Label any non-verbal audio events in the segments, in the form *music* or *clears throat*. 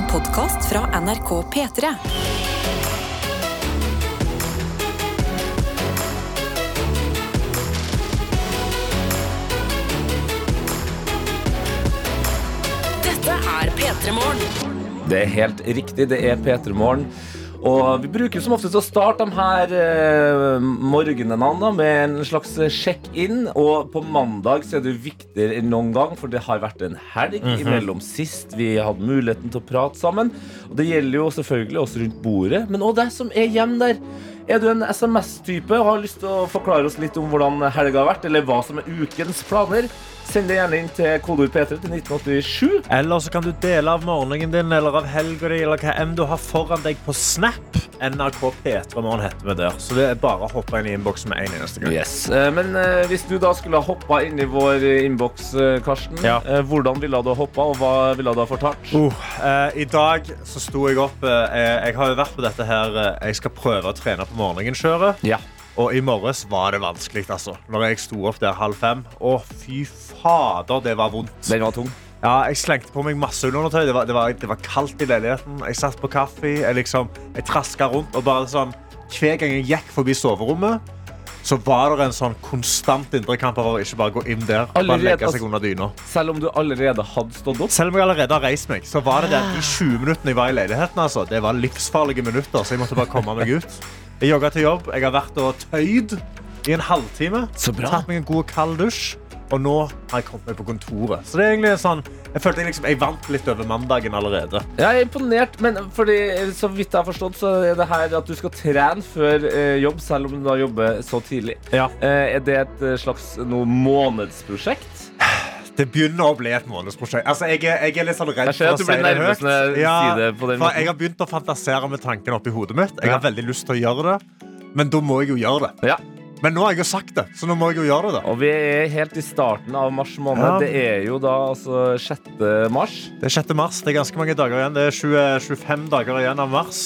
En podkast fra NRK P3. Dette er P3 Morgen. Det er helt riktig, det er P3 Morgen. Og vi bruker som oftest å starte de her eh, morgenene da, med en slags sjekk-in. Og på mandag så er det viktigere enn noen gang, for det har vært en helg imellom sist vi hadde muligheten til å prate sammen. Og det gjelder jo selvfølgelig oss rundt bordet, men òg deg som er hjemme der. Er du en SMS-type og har lyst til å forklare oss litt om hvordan helga har vært, eller hva som er ukens planer? Send det gjerne inn til kodeord P3 til 1987. Eller så kan du dele av morgenen din eller av helga di eller hva enn du har foran deg på Snap. NRK P3 Morgen heter vi der. Så det er bare å hoppe inn i innboksen med en eneste gang. Yes, eh, Men eh, hvis du da skulle ha hoppa inn i vår eh, innboks, Karsten, Ja. hvordan ville du ha hoppa, og hva ville du ha fortalt? Uh, eh, I dag så sto jeg opp eh, Jeg har jo vært på dette her Jeg skal prøve å trene på morgenkjøret. Ja. Og i morges var det vanskelig, altså. Når jeg sto opp der halv fem. Å, fy fader, det var vondt. Den var tung. Ja, jeg slengte på meg masse undertøy. Det var, det, var, det var kaldt i leiligheten. Jeg satt på kaffe. Jeg, liksom, jeg traska rundt. Og bare sånn, hver gang jeg gikk forbi soverommet, så var det en sånn konstant indre kamp over å ikke bare gå inn der og bare legge seg under dyna. Selv om du allerede hadde stått opp. Selv om jeg allerede har reist meg, så var det der de 20 minuttene jeg var i leiligheten. Altså. Det var livsfarlige minutter, så jeg måtte bare komme meg ut. Jeg jogga til jobb. Jeg har vært og tøyd i en halvtime. Så bra. Tatt meg en god kald dusj. Og nå har jeg kommet meg på kontoret. Så det er egentlig sånn Jeg følte jeg liksom Jeg vant litt over mandagen allerede. Jeg er imponert, men fordi, så vidt jeg har forstått, så er det her at du skal trene før eh, jobb, selv om du da jobber så tidlig. Ja. Eh, er det et eh, slags noe månedsprosjekt? Det begynner å bli et månedsprosjekt. Altså, jeg, er, jeg er litt sånn redd for å si det høyt. Ja, jeg for har begynt å fantasere med tanken oppi hodet mitt. Jeg har veldig lyst til å gjøre det, men da må jeg jo gjøre det. Ja. Men nå har jeg jo sagt det, så nå må jeg jo gjøre det. Og vi er helt i starten av mars måned. Ja. Det er jo da altså 6. mars. Det er 6. mars. Det er ganske mange dager igjen. Det er 20, 25 dager igjen av mars.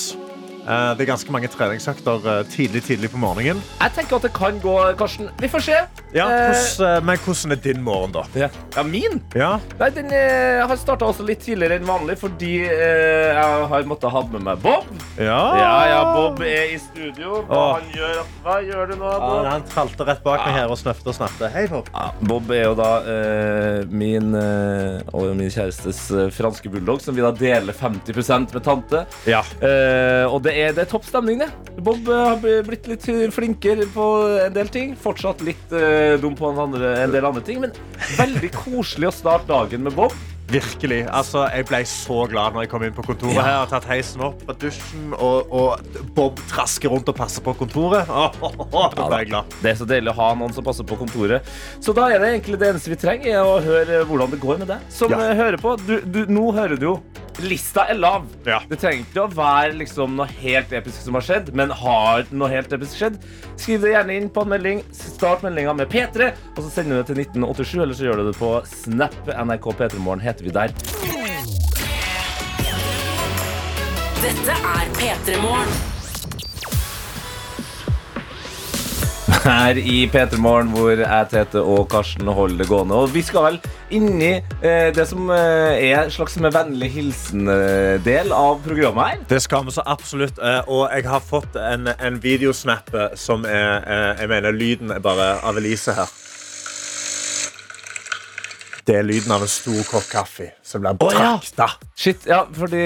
Eh, Det er ganske mange treningsøkter eh, tidlig tidlig på morgenen. Jeg tenker at det kan gå, Karsten. Vi får se. Ja, hvordan, eh, men hvordan er din morgen, da? ja. ja, min? Ja, Nei, den eh, har starta også litt tidligere enn vanlig fordi eh, jeg har måttet ha med meg Bob. ja. Ja, ja, Bob er i studio. Hva, Åh. han gjør, hva gjør du nå, Ja, Bob? han tralte rett bak meg her og snøfte og snøfte. Hei, Bob. Ja, Bob er jo da eh, min eh, og min kjærestes eh, franske bulldog, som vi da deler 50% med tante. Ja. Eh, og det er, det topp stemning, det. Bob eh, har blitt litt flinkere på en del ting. Fortsatt litt uh, dum på en, andre, en del andre ting, men veldig koselig å starte dagen med Bob. Virkelig. Altså, jeg ble så glad når jeg kom inn på kontoret. Ja. her, har tatt heisen opp fra dusjen, og, og Bob trasker rundt og passer på kontoret. Oh, oh, oh, da ble jeg glad. Det er så deilig å ha noen som passer på kontoret. Så da er det egentlig det eneste vi trenger, er å høre hvordan det går med deg. Som Ja. eh, hører på. Du, du, nå hører du jo. Lista er lav. Ja. Det trenger ikke å være liksom noe helt episk som har skjedd, men har noe helt episk skjedd, skriv det gjerne inn på en melding. Start meldinga med P3, og så sender du det til 1987, eller så gjør du det på Snap. NRK P3morgen heter vi der. Dette er P3 Morgen. her i P3 Morgen, hvor jeg, Tete og Karsten holder det gående. Og vi skal vel inn i eh, det som eh, er en slags med vennlig hilsen-del av programmet her. Det skal vi så absolutt. eh, Og jeg har fått en, en videosnap eh, som er eh, Jeg mener, lyden er bare av Elise her. Det er lyden av en stor kopp kaffe som blir oh, ja. Shit, ja, fordi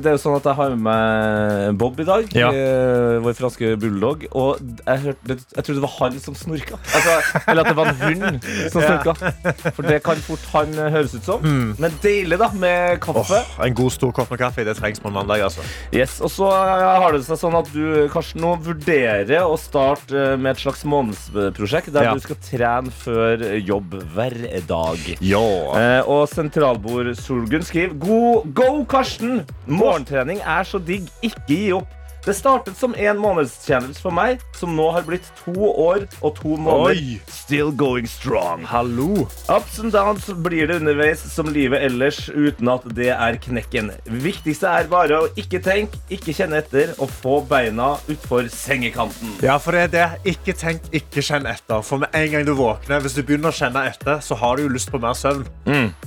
det er jo sånn at jeg har med meg Bob i dag. Ja. eh, vår franske bulldog. Og jeg, hørte, jeg trodde det var han som snorka. Altså, eller at det var en hund som *laughs* Ja. snorka. For det kan fort han eh, høres ut som. Men deilig, da, med kaffe. Oh, en god stor kopp med kaffe det trengs på en mandag. altså. Yes, og så eh, har det seg sånn at du Karsten, nå vurderer å starte med et slags månedsprosjekt der Ja. du skal trene før jobb hver dag. Ja. Eh, og sentralbord Solgunn skriver God, Go, Karsten! Morgentrening er så digg. Ikke gi opp. Det startet som en månedschallenge for meg, som nå har blitt to år og to måneder. Oi. Still going strong. Hallo. Ups and downs blir det underveis som livet ellers, uten at det er knekken. Viktigste er bare å ikke tenke, ikke kjenne etter og få beina utfor sengekanten. Ja, for det er det. Ikke tenk, ikke kjenn etter. For med en gang du våkner, hvis du begynner å kjenne etter, så har du jo lyst på mer søvn.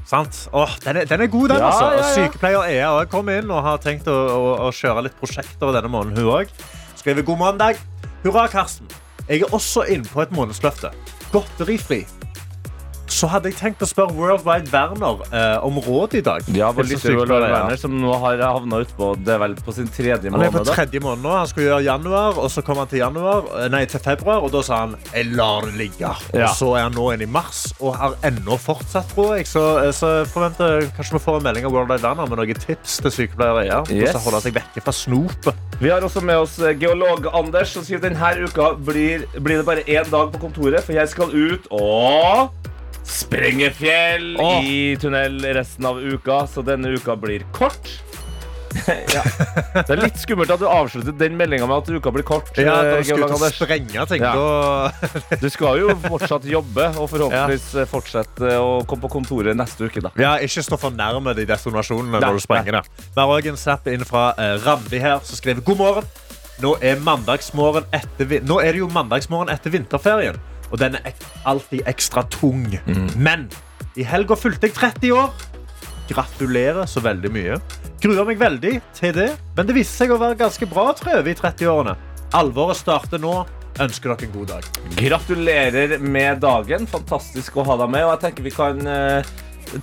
Sant? Åh, den, er, den er god, den. Ja, altså. ja, ja. Sykepleier Ea også kom inn og har tenkt å, å, å kjøre litt prosjekter denne måneden. Hun også. Skriver god mandag. Hurra, Karsten. Jeg er også inne på et månedsløfte. Godterifri. Så hadde jeg tenkt å spørre Worldwide Werner eh, om råd i dag. Ja, vår lytter Ea. Werner, som nå har havna utpå Det er vel på sin tredje måned. Han er på tredje måned nå. Han skulle gjøre januar, og så kom han til, januar, eh, nei, til februar, og da sa han jeg lar det ligge. Ja. Og så er han nå inne i mars og har ennå fortsatt, tror jeg. Så, eh, så forventer kanskje vi får en melding av World Wide Werner med noen tips til sykepleiere. Ja. Yes. Yes. holde seg vekke fra snopet. Vi har også med oss eh, geolog Anders, som skriver denne uka blir, blir det bare én dag på kontoret, for jeg skal ut og sprenge fjell Åh. i tunnel resten av uka, så denne uka blir kort. *laughs* ja. Det er litt skummelt at du avslutter den meldinga med at uka blir kort. Ja, eh, da skal geolog ut og sprenge ting. Ja. Du skal jo fortsatt jobbe, og forhåpentligvis ja. fortsette å komme på kontoret neste uke. da Ja, ikke stå for nærme de destinasjonene når du sprenger da Vi har òg en snap inn fra uh, Randi her, som skriver god morgen. Nå er, nå er det jo mandagsmorgen etter vinterferien, og den er alltid ekstra tung. Men i helga fulgte jeg 30 år. Gratulerer så veldig mye. Gruer meg veldig til det, men det viste seg å være ganske bra trøve i 30-årene. Alvoret starter nå. Ønsker dere en god dag. Gratulerer med dagen. Fantastisk å ha deg med. Og jeg tenker vi kan uh,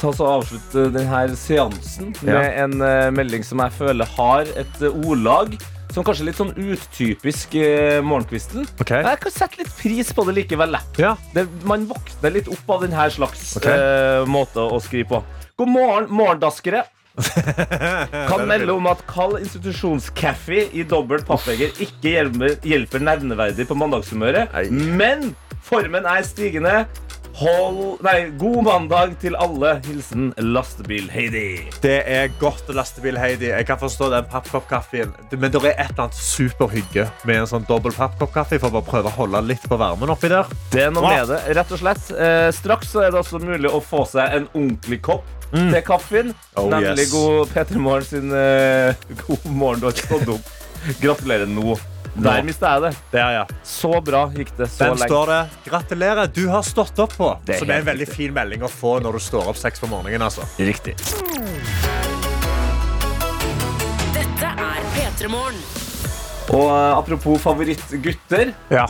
ta og avslutte denne seansen med Ja. en uh, melding som jeg føler har et uh, ordlag som kanskje er litt sånn utypisk eh, morgenkvisten. Ok. Jeg kan sette litt pris på det likevel. Ja. Det, man våkner litt opp av denne slags okay. eh, måte å skrive på. God morgen, morgendaskere. *laughs* Kan melde om at kald institusjonskaffe i dobbelt pappegger ikke hjelper, hjelper nevneverdig på mandagshumøret. Men formen er stigende. Hold, nei, god mandag til alle. Hilsen Lastebil-Heidi. Det er godt lastebil-Heidi. Jeg kan forstå den pappkoppkaffen. Men det er et eller annet superhygge med en sånn dobbel pappkoppkaffe for å bare prøve å holde litt på varmen oppi der. Det er noe med det, rett og slett. Eh, straks så er det også mulig å få seg en ordentlig kopp til kaffen. Oh, nemlig yes. god Peter Morgen sin eh, *laughs* God morgen, du har ikke stått opp. Gratulerer nå. Der mista jeg det. Der, ja. Så bra gikk det. Så Den lenge. står det 'Gratulerer, du har stått opp' på. Det er Som er en veldig fin melding å få når du står opp seks på morgenen. altså. Riktig. Dette er P3 Morgen. Og eh, apropos favorittgutter. Ja.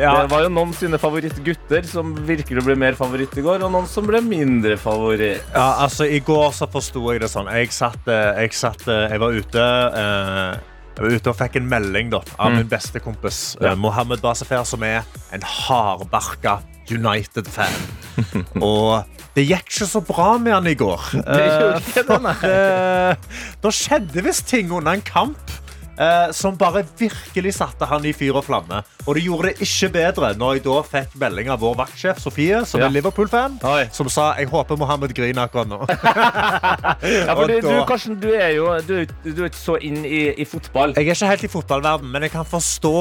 Det var jo noen sine favorittgutter som virkelig ble mer favoritt i går, og noen som ble mindre favoritt. Ja, altså I går så forsto jeg det sånn. Jeg satt, eh, jeg, satt eh, jeg var ute eh, Jeg var ute og fikk en melding da, av min beste kompis Ja. eh, Mohammed Basefer, som er en hardbarka United-fan. *laughs* og det gikk ikke så bra med han i går. Det Eh, det, nei. eh, Da skjedde visst ting under en kamp. Eh, som bare virkelig satte han i fyr og flamme. Og det gjorde det ikke bedre når jeg da fikk melding av vår vaktsjef Sofie, som Ja. er Liverpool-fan, som sa jeg håper Mohammed griner akkurat nå. *laughs* Ja, for du, du, Karsten, du er jo du, du er ikke så inn i, i fotball. Jeg er ikke helt i fotballverden, men jeg kan forstå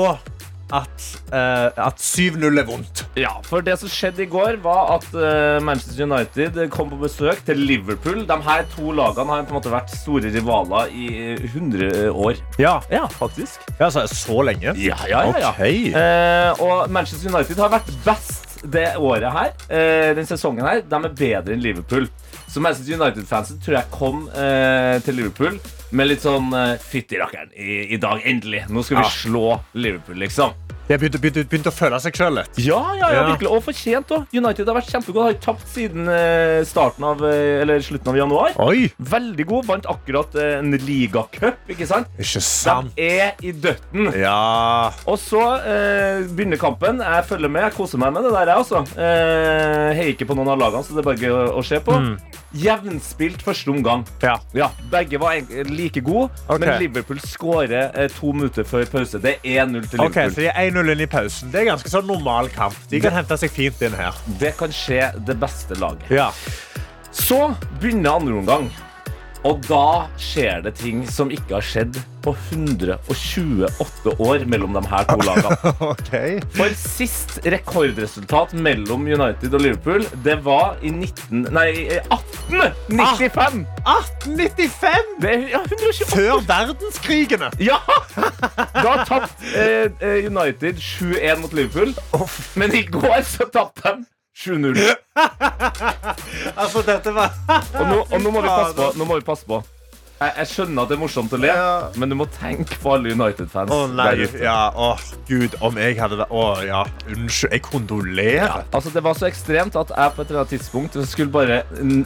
at, uh, at 7-0 er vondt. Ja, for det som skjedde i går var at uh, Manchester United kom på besøk til Liverpool. De her to lagene har på en måte vært store rivaler i 100 år. Ja, Ja, faktisk. Ja, Så lenge? Ja, ja, ja, ja. Ok. Eh, og Manchester United har vært best det året her. Eh, den sesongen her. De er bedre enn Liverpool. Så Manchester United-fansen tror jeg kom eh, til Liverpool med litt sånn uh, Fytti rakkeren, i, i dag, endelig. Nå skal vi Ja. slå Liverpool, liksom. De har begynt, begynt, begynt å føle seg sjøl litt. Ja, ja, ja, virkelig. Og fortjent òg. United har vært kjempegod. Har tapt siden eh, starten av, eh, eller slutten av januar. Oi! Veldig god. Vant akkurat eh, en ligacup, ikke sant? Ikke sant? De er i døtten. Ja. Og så eh, begynner kampen. Jeg følger med. Jeg koser meg med det der, jeg også. Eh, heier ikke på noen av lagene, så det er bare gøy å, å se på. Jevnspilt første omgang. ja. Ja, Begge var like gode, okay. men Liverpool skårer eh, to minutter før pause. Det er 1-0 til Ok, Okay, så de er 1-0 inn i pausen. Det er ganske sånn normal kamp. De kan hente seg fint inn her. Det kan skje det beste laget. Ja. Så begynner andre omgang. Og da skjer det ting som ikke har skjedd på 128 år mellom de her to *laughs* lagene. okay. For sist rekordresultat mellom United og Liverpool, det var i 19... Nei, 1895! 1895! Det er ja, 128 Før verdenskrigene. Ja! Da tapte eh, eh, United 7-1 mot Liverpool. Men i går så tapte de 7-0. *laughs* Altså, dette var Og, nå, og nå må vi passe på. Nå må vi passe på. Jeg, jeg skjønner at det er morsomt å le, Ja. men du må tenke på alle United-fans. Å nei, ja, oh, gud, om jeg hadde vært Å ja, unnskyld, jeg kondolerer. Altså, det var så ekstremt at jeg på et eller annet tidspunkt skulle bare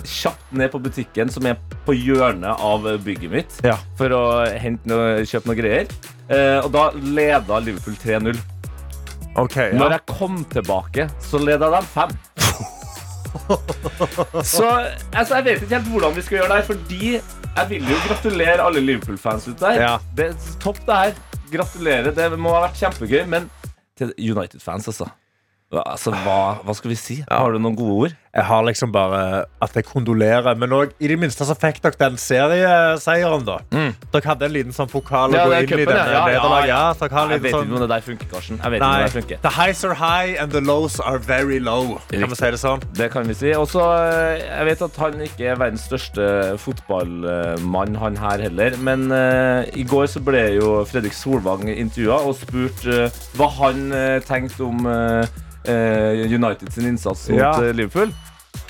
kjapt ned på butikken som er på hjørnet av bygget mitt, Ja. for å hente noe, kjøpe noe greier. Eh, og da leda Liverpool 3-0. OK, Når jeg kom tilbake, så leda de fem. *laughs* så altså, jeg vet ikke helt hvordan vi skal gjøre det her, fordi jeg vil jo gratulere alle Liverpool-fans ute der. Ja. Det er topp, det her. Gratulerer. Det må ha vært kjempegøy. Men til United-fans, altså. Altså, hva, hva skal vi si? Har du noen gode ord? Jeg har liksom bare at jeg kondolerer. Men også, i det minste så fikk dere den serieseieren, da. Dere hadde en liten sånn pokal å Mm. Ja, gå inn inn i den denne ja. Nederlaget. ja. Ja, Jeg vet sånn ikke om det der funker, Karsten. Jeg vet ikke om det der funker. the highs are high and the lows are very low. Kan vi si det sånn? Det kan vi si. Også, eh, Jeg vet at han ikke er verdens største fotballmann, han her heller. Men uh, i går så ble jo Fredrik Solvang intervjua og spurt uh, hva han uh, tenkte om United sin innsats mot Ja. Liverpool.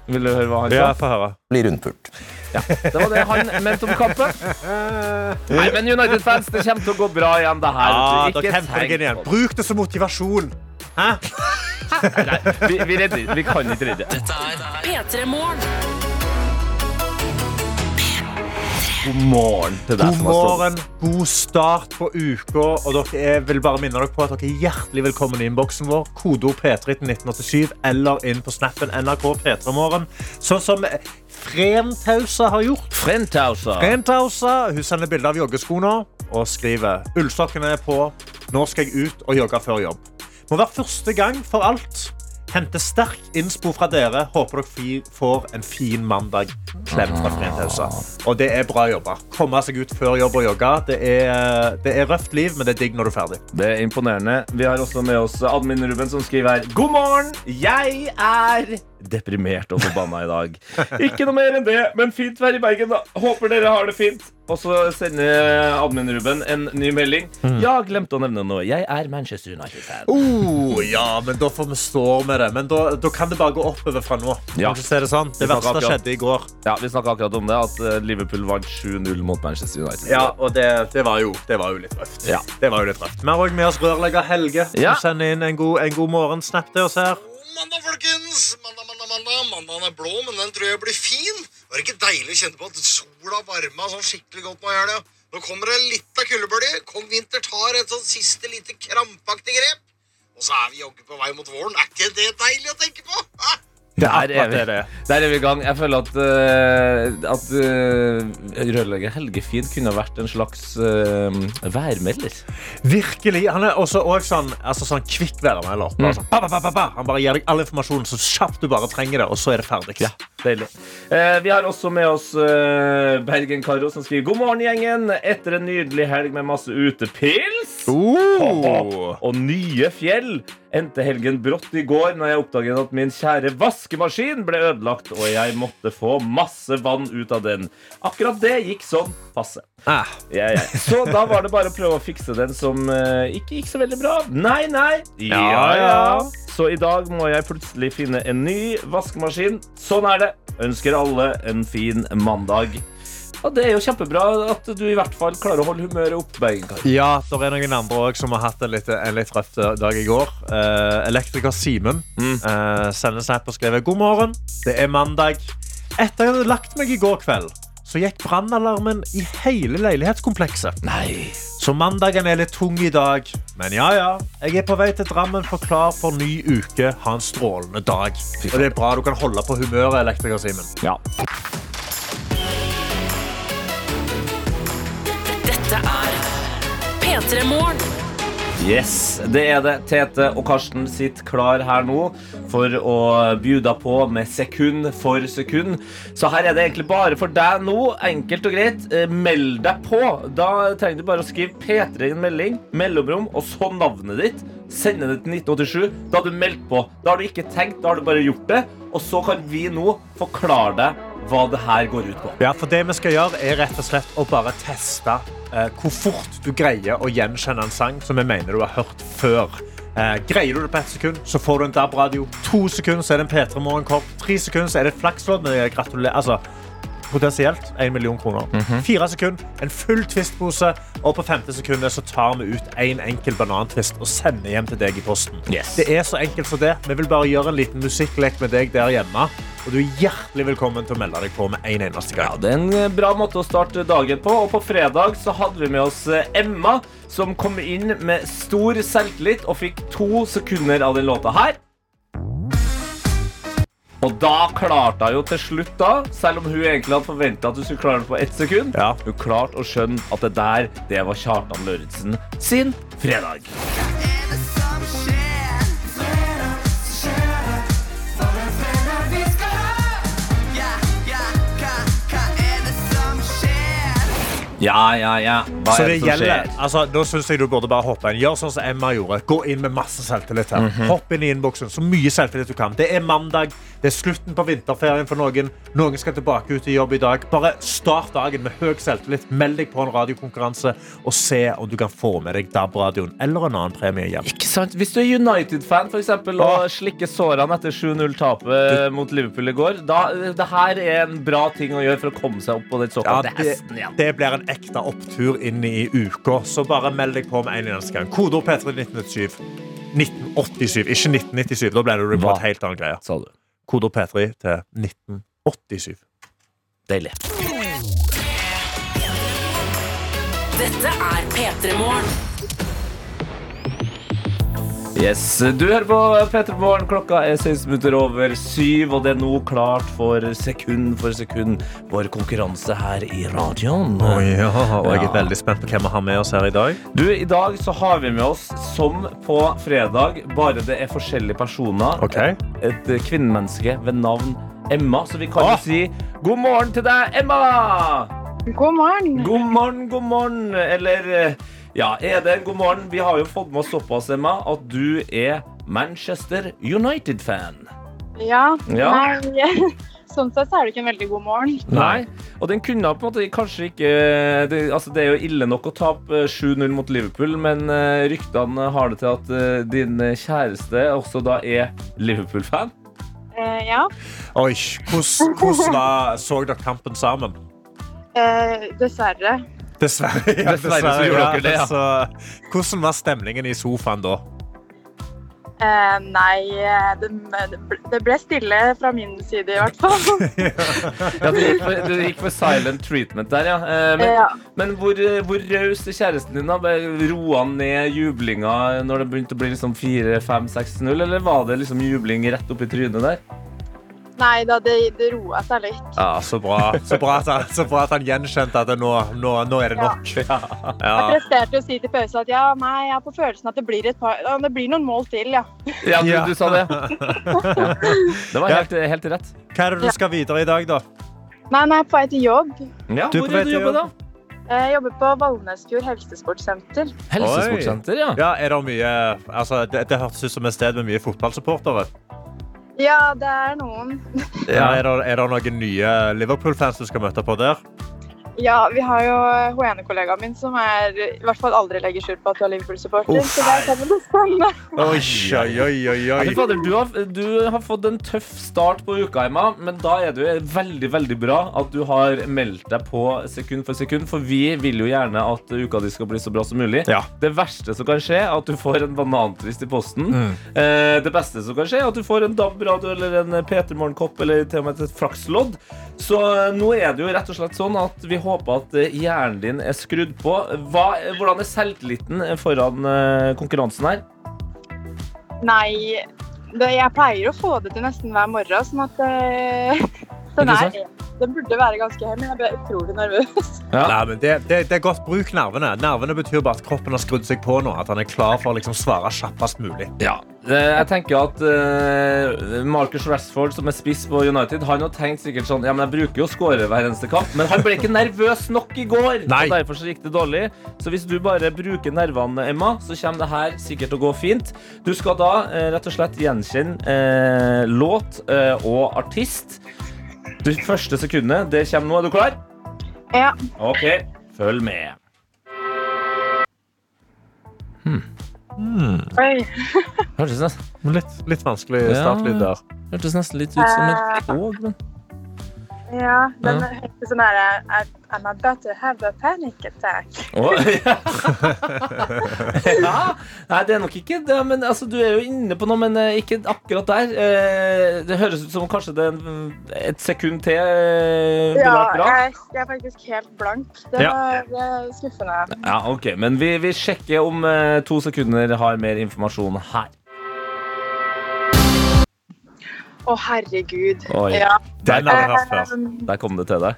Vil du høre hva han Ja, sa? få høre. blir rundpult. Det var det han mente om kampen. Nei, men United-fans, det kommer til å gå bra igjen, det her. Ja, Ikke dere henter dere igjen. Bruk det som motivasjon. Hæ? Nei, vi, vi, redder, vi kan ikke redde. P3 Morgen. God morgen til deg God som har stått morgen, god start på uka. Og dere er, vil bare minne dere på at dere er hjertelig velkommen i innboksen vår. Kodeord P3 til 1987 eller inn på snappen NRK P3morgen. Sånn som Fremtausa har gjort. Fremtausa. Fremtausa. hun sender bilde av joggeskoene og skriver ullstokkene er på. Nå skal jeg ut og jogge før jobb. Må være første gang for alt. Hente sterk innspo fra dere. Håper dere får en fin mandag. Klem fra Frentausa. Og det er bra jobba. Komme seg ut før jobb og jogge. Det er, det er røft liv, men det er digg når du er ferdig. Det er imponerende. Vi har også med oss admin Ruben som skriver her. God morgen! Jeg er deprimert og forbanna i dag. Ikke noe mer enn det, men fint vær i Bergen, da. Håper dere har det fint. Og så sender admin Ruben en ny melding. Ja, glemte å nevne noe. Jeg er Manchester United-fan. Oh, ja, men da får vi stå med det. Men da, da kan det bare gå oppover fra nå. Ja. Det sånn? Det verste akkurat. skjedde i går. Ja, Vi snakka akkurat om det, at eh, Liverpool vant 7-0 mot Manchester United. Ja, og det, det, var, jo, det var jo litt røft. Ja. Det var jo litt røft. Vi har også med oss rørlegger Helge, som Ja. sender inn en god, en god morgen-snap til oss her. Mandag, folkens! Mandag, mandag, mandag. Mandagen er blå, men den tror jeg blir fin. Var det ikke deilig å kjenne på at sola varma sånn skikkelig godt nå i helga? Nå kommer det litt av kuldebølge. Kong Vinter tar et sånn siste lite krampaktig grep. Og så er vi jaggu på vei mot våren. Er ikke det deilig å tenke på? Hæ? Der er, vi, det er. i gang. Jeg føler at, uh, at uh, rørlegger Helge Fien kunne vært en slags uh, værmelder. Virkelig. Han er også, også sånn, altså sånn kvikk værmelder. Mm. sånn. Han bare gir deg all informasjonen så kjapt du bare trenger det, og så er det ferdig. Ja, deilig. Eh, vi har også med oss eh, Bergen-Karo som skriver God morgen, gjengen. Etter en nydelig helg med masse utepils Oh. og nye fjell endte helgen brått i går når jeg oppdaget at min kjære vaskemaskin ble ødelagt, og jeg måtte få masse vann ut av den. Akkurat det gikk sånn passe. Ah. Ja, ja. Så da var det bare å prøve å fikse den som uh, ikke gikk så veldig bra. Nei, nei. Ja, ja. Så i dag må jeg plutselig finne en ny vaskemaskin. Sånn er det. Ønsker alle en fin mandag. Og det er jo kjempebra at du i hvert fall klarer å holde humøret oppe. Ja, det er noen andre også som har hatt en litt, en litt røff dag i går. Uh, elektriker Simen Mm. uh, sender snap og skriver God morgen, det er mandag. Etter jeg hadde lagt meg i går kveld, så gikk brannalarmen i hele leilighetskomplekset. Nei. Så mandagen er litt tung i dag. Men ja, ja. Jeg er på vei til Drammen for klar for ny uke. Ha en strålende dag. Og det er bra du kan holde på humøret, elektriker Simen. Ja. Dette er P3 Morgen. Yes, det er det. Tete og Karsten sitter klar her nå for å bjuda på med sekund for sekund. Så her er det egentlig bare for deg nå. Enkelt og greit. Eh, Meld deg på. Da trenger du bare å skrive P3 i en melding, mellomrom, og så navnet ditt. Sende det til 1987. Da har du meldt på. Da har du ikke tenkt, da har du bare gjort det. Og så kan vi nå forklare deg hva det her går ut på. Ja, for det vi skal gjøre, er rett og slett å bare teste eh, hvor fort du greier å gjenkjenne en sang som vi mener du har hørt før. Eh, greier du det på ett sekund, så får du en DAB-radio. To sekunder, så er det en P3 Morgenkopp. Tre sekunder, så er det et flakslodd. Men gratulerer. Altså, potensielt 1 million kroner. Fire sekunder, en full twistpose. Og på femte sekundet så tar vi ut en enkel banantvist og sender hjem til deg i posten. Yes. Det er så enkelt som det. Vi vil bare gjøre en liten musikklek med deg der hjemme. Og du er hjertelig velkommen til å melde deg på med en eneste gang. Ja. Det er en eh, bra måte å starte dagen på. Og på fredag så hadde vi med oss eh, Emma, som kom inn med stor selvtillit og fikk to sekunder av den låta her. Og da klarte hun jo til slutt, da, selv om hun egentlig hadde forventa at hun skulle klare det på ett sekund, Ja. hun klarte å skjønne at det der, det var Kjartan Lauritzen sin fredag. Ja, ja, ja. Hva Så det det gjelder, altså, Da synes jeg du burde bare hoppe inn. Gjør sånn som Emma gjorde. Gå inn med masse selvtillit. her. Mhm. Hopp inn i innboksen. Så mye selvtillit du kan. Det er mandag. Det er slutten på vinterferien for noen. Noen skal tilbake ut i jobb i dag. Bare start dagen med høy selvtillit. Meld deg på en radiokonkurranse og se om du kan få med deg DAB-radioen eller en annen premie hjem. Ikke sant? Hvis du er United-fan for eksempel, og slikker sårene etter 7-0-tapet mot Liverpool i går, da det her er en bra ting å gjøre for å komme seg opp på den Ja, såkalte det, hesten igjen. det blir en ekte opptur inn i uka. Så bare meld deg på med en eneste gang. Kodeord P3 1987. 1987, ikke 1997. Da ble det et helt annet greie. Sa du. Kodeord P3 til 1987. Deilig. Dette er P3 Morgen. Yes, Du hører på P3 Morgen. Klokka er 16 minutter over syv, og det er nå klart for sekund for sekund vår konkurranse her i radioen. og jeg er Ja. veldig spent på hvem vi har med oss her i dag. Du, I dag så har vi med oss, som på fredag, bare det er forskjellige personer, Okay. et kvinnemenneske ved navn Emma. Så vi kan jo ah. si god morgen til deg, Emma! God morgen. God morgen, god morgen. Eller eh, ja, Eden, god morgen? Vi har jo fått med oss såpass, Emma, at du er Manchester United-fan. Ja, Ja. Nei, *laughs* sånn sett så er det ikke en veldig god morgen. Nei. Og den kunne på en måte kanskje ikke det, altså det er jo ille nok å tape eh, 7-0 mot Liverpool, men eh, ryktene har det til at eh, din kjæreste også da er Liverpool-fan. Eh, ja, Oi, hvordan, hvordan var, så dere kampen sammen? eh, dessverre. Dessverre. Ja, *laughs* Dessverre så gjorde dere det, ja. Så, hvordan var stemningen i sofaen da? Eh, nei, eh, det, det ble stille fra min side i hvert fall. *laughs* Ja, du, gikk for, du gikk for silent treatment der, ja. Eh, men ja. men hvor, eh, hvor raus er kjæresten din? da? Roa han ned jublinga når det begynte å bli liksom 4-5-6-0, eller var det liksom jubling rett opp i trynet der? Nei da, det, det roa seg litt. Ja, Så bra, så bra, at, han, så bra at han gjenkjente at det nå, nå, nå er det nok. *laughs* Ja. Jeg presterte å si til pause at ja, nei, jeg har på følelsen at det blir, et par, det blir noen mål til, ja. Ja, du, du sa det. *laughs* Det var helt, helt rett. Hva er det du skal videre i dag, da? Nei, nei, på vei til jobb. Ja, Du hvor er du jobber, jobb. da? Jeg jobber på Valnesfjord helsesportsenter. Helsesportsenter, ja. Ja, er det mye altså, Det, det hørtes ut som et sted med mye fotballsupportere. Ja, det er noen. Ja, er, det, er det noen nye Liverpool-fans du skal møte på der? Ja, vi har jo hun ene kollegaen min som er i hvert fall aldri legger skjul på at du er Liverpool-supporter. Oh, Så det kommer det spennende. Oi, oi, oi, oi, Ja, fader, du, har, du har fått en tøff start på uka, Emma, men da er det jo veldig veldig bra at du har meldt deg på sekund for sekund, for vi vil jo gjerne at uka di skal bli så bra som mulig. Ja. Det verste som kan skje, er at du får en banantrist i posten. Mm. Eh, det beste som kan skje, er at du får en DAB-radio eller en Peter Morgen-kopp eller til og med et flakslodd. Så eh, nå er det jo rett og slett sånn at vi håper at eh, hjernen din er skrudd på. Hva, hvordan er selvtilliten foran eh, konkurransen her? Nei, det, jeg pleier å få det til nesten hver morgen, sånn at eh, *laughs* den er, sant? den burde være ganske høy, men jeg ble utrolig nervøs. *laughs* Ja. Nei, men det, det, det er godt bruk nervene. Nervene betyr bare at kroppen har skrudd seg på nå. At han er klar for å liksom svare kjappest mulig. Ja. Jeg tenker at uh, Marcus Rashford, som er spiss på United, han har tenkt sikkert sånn Ja, men jeg bruker jo å score hver eneste kamp. Men han ble ikke nervøs nok i går, Nei. og derfor så gikk det dårlig. Så hvis du bare bruker nervene, Emma, så kommer det her sikkert til å gå fint. Du skal da uh, rett og slett gjenkjenne uh, låt eh, og artist. Det første sekundet, det kommer nå. Er du klar? Ja. OK, følg med. Oi. Hørtes nesten, Litt, litt vanskelig startlyd der. hørtes nesten litt ut som et tog, men Ja, den Ja. heter sånn her I'm about to have a panic attack. Oh, *laughs* ja. ja. Nei, det er nok ikke det, men altså, du er jo inne på noe, men eh, ikke akkurat der. Eh, det høres ut som kanskje det er et sekund til eh, ville Ja, vært bra. jeg, jeg er faktisk helt blank. Det Ja. var eh, skuffende. Ja, ok, Men vi, vi sjekker om eh, to sekunder har mer informasjon her. Å, herregud. Oi. Ja. Den har jeg hatt før. Eh, Der kom det til deg.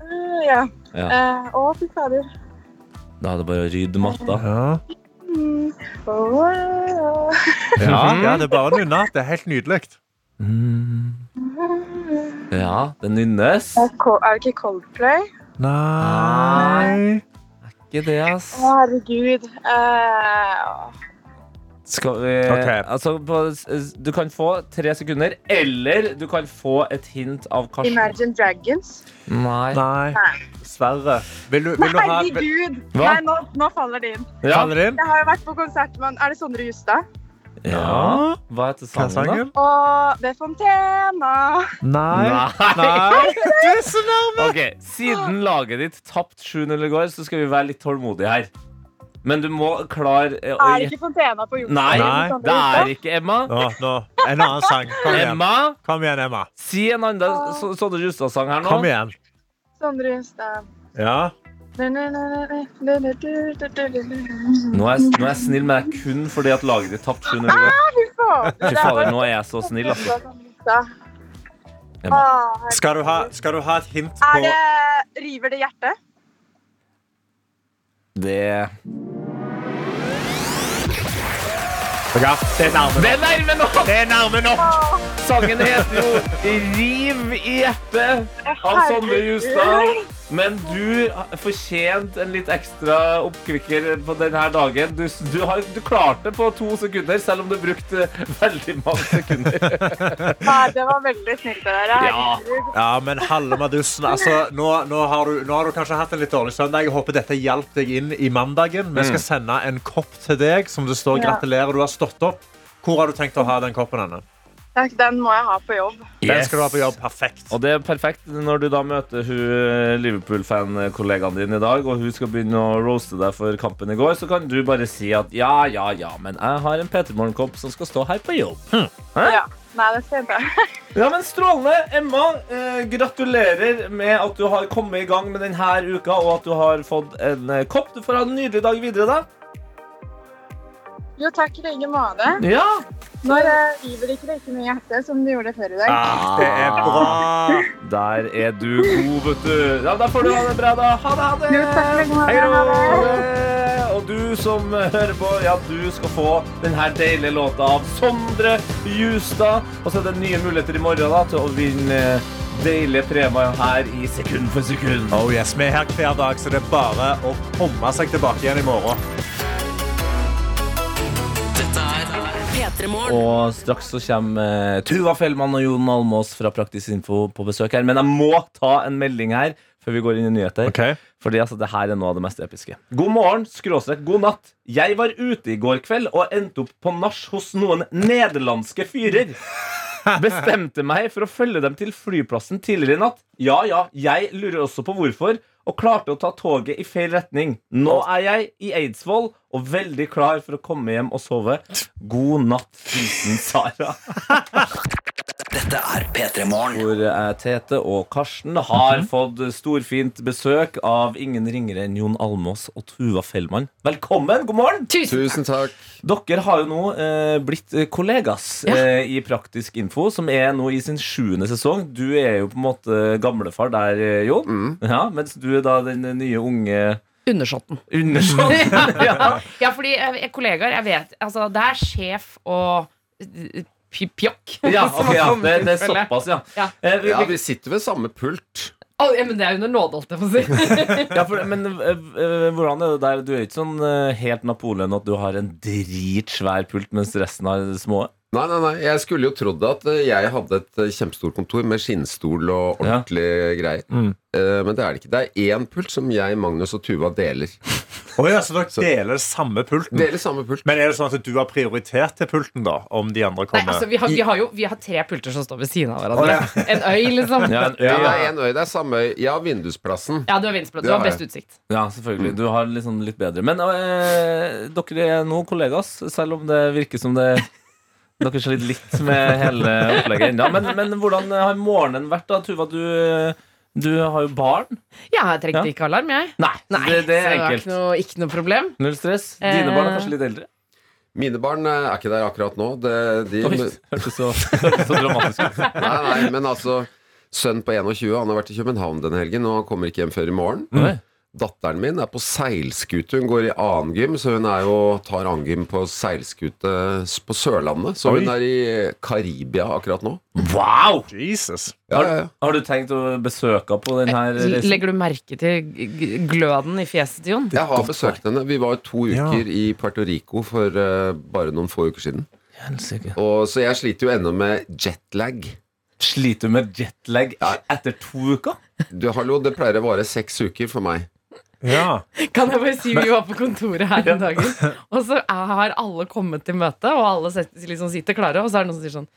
eh, ja. Ja. Eh, Å, fy fader. Da er det bare å rydde matta. Ja. Mm. Åh. Ja, Mhm. ja, det er bare å nynne. Det er helt nydelig. Mm. Ja, det nynnes. Er er det ikke Coldplay? Nei Ikke det, ass. Å, herregud. Eh, Skal vi okay. Altså, på, du kan få tre sekunder, eller du kan få et hint av Karsten. Imagine Dragons? Nei. Nei. Dessverre. Vil du, vil du ha vil, herregud! Hva? Nei, nå, nå faller det inn. Ja. Faller det inn? Jeg har jo vært på konsert med Er det Sondre Justad? ja. Hva heter Hva er sangen, da? sangen? Og ved Fontena. Nei. Nei. Nei. Du er så nærme. Okay, Siden laget ditt tapte 7-0 i går, så skal vi være litt tålmodige her. Men du må klare eh, å Er det ikke Fontena på jorda? Nei, Nei, det er ikke Emma. Nå, nå. En annen sang. Kom igjen, Emma, Kom igjen Emma. si en annen Sondre Justad-sang her nå. Kom igjen. Sondre Justad. Ja. Nå er, jeg- nå er jeg snill med deg kun fordi at laget ditt tapte 7-0 i. Fy fader, nå er jeg så snill, altså. Emma. Ah, Skal du, ha, skal du ha et hint på Er det River det hjertet? Det Ja, Det er nærme Det er nærme nok! Det er nærme nok. Sangen heter jo 'Riv i hjertet' av Sondre Justad. Men du fortjente en litt ekstra oppkvikker på denne dagen. Du, du har du klarte det på to sekunder, selv om du brukte *laughs* veldig mange sekunder. ja, det var veldig snilt av deg. Ja. Ja, men halve madussen altså, nå, nå, har du, nå har du kanskje hatt en litt dårlig søndag. Jeg håper dette hjalp deg inn i mandagen. Vi skal sende en kopp til deg som det står 'gratulerer, du har stått opp'. Hvor har du tenkt å ha den koppen henne? Takk, den må jeg ha på jobb. Den skal du ha på jobb. Perfekt. Og det er perfekt når du da møter hun Liverpool-fan-kollegaen din i dag, og hun skal begynne å roaste deg for kampen i går, så kan du bare si at ja, ja, ja, men jeg har en Peter Morgenkopp som skal stå her på jobb. Ja. Nei, det skal jeg ikke. *laughs* Ja, men Strålende. Emma, eh, gratulerer med at du har kommet i gang med denne uka, og at du har fått en eh, kopp. Du får ha en nydelig dag videre, da. Jo, takk i like måte. Ja. Nå river ikke like mye hjerte som du gjorde før i dag. Ah, det er bra. Der er du god, vet du. Ja, Da får du ha det bra, da. Ha det, ha det. Jo, takk i. Hei Ha det. Og du som hører på, ja, du skal få denne deilige låta av Sondre Justad. Og så er det nye muligheter i morgen da, til å vinne deilige premier her i sekund for sekund. Oh yes, Vi er her hver dag, så det er bare å komme seg tilbake igjen i morgen. Og straks så kommer eh, Tuva Fellmann og Jon Almås fra Praktisk Info på besøk her. Men jeg må ta en melding her før vi går inn i nyheter. Okay. Fordi altså, det her er noe av det mest episke. God morgen, skråstrek, god natt. Jeg var ute i går kveld og endte opp på nach hos noen nederlandske fyrer. Bestemte meg for å følge dem til flyplassen tidligere i natt. Ja, ja, jeg lurer også på hvorfor, og klarte å ta toget i feil retning. Nå er jeg i Eidsvoll og veldig klar for å komme hjem og sove. God natt, hilsen Sara. *laughs* Dette er P3 Morgen. Hvor eh, Tete og Karsten har fått storfint besøk av ingen ringere enn Jon Almås og Tuva Fellmann. Velkommen! God morgen! Tusen takk. Dere har jo nå eh, blitt eh, kollegas Ja. eh, i Praktisk info, som er nå i sin sjuende sesong. Du er jo på en måte gamlefar der, eh, Jon. Mm. Ja, mens du er da den nye unge Undersåtten. undersåtten. *laughs* ja. Ja, fordi er kollegaer, jeg vet Altså, det er sjef og pjokk. ja, *laughs* okay, ja. Det, det er såpass, ja. Ja. Eh, vi, Ja, vi, vi sitter ved samme pult. Oh, ja, men det er under nåde, holdt jeg på å si. *laughs* ja, for, men eh, hvordan er det der? Du er ikke sånn uh, helt Napoleon at du har en dritsvær pult, mens resten har små? Nei, nei, nei, Jeg skulle jo trodd at eh, jeg hadde et eh, kjempestort kontor med skinnstol og Ja. ordentlige greier. Mm. Eh, Men det er det ikke. Det er én pult som jeg, Magnus og Tuva deler. Oh ja, så dere deler samme pulten? Deler samme pult. Men er det sånn at du har prioritert til pulten, da? Om de andre kommer? Nei, altså, vi har, vi, har jo, vi har tre pulter som står ved siden av hverandre. *laughs* En øy, liksom. Ja, en øy, Ja, det er en øy. Det er samme øy. Jeg har vindusplassen. Ja, du har vindusplassen. Du har best utsikt. ja, selvfølgelig. Du har liksom litt bedre. Men øh, dere er nå kollegas, selv om det virker som det dere sliter litt med hele opplegget ennå. Men, men hvordan har morgenen vært, da? Tuva, du, du har jo barn. Ja, jeg trengte Ja. ikke alarm, jeg. Nei, Nei, det, det er så det var enkelt. ikke noe, ikke noe problem. Null stress. Dine Eh. barn er kanskje litt eldre? Mine barn eh, er ikke der akkurat nå. Det, de, hørtes så, så dramatisk ut. *laughs* nei, nei, men altså Sønnen på 21 Han har vært i København denne helgen, og kommer ikke hjem før i morgen. Oi. Datteren min er på seilskute. Hun går i annen gym, så hun er jo, tar annen gym på seilskute på Sørlandet. Så Oi. hun er i Karibia akkurat nå. Wow! Jesus. Ja, ja, ja. Har du tenkt å besøke henne på denne reisen? Legger du merke til gløden i fjeset til Jon? Jeg har besøkt henne. Vi var to Ja. uker i Puerto Rico for uh, bare noen få uker siden. Og, så jeg sliter jo ennå med jetlag. Sliter du med jetlag etter to uker? Du, hallo, det pleier å vare seks uker for meg. Ja. Kan jeg bare si Vi var på kontoret her en dag, og så har alle kommet til møte, og alle liksom sitter klare, og så er det noen som sier sånn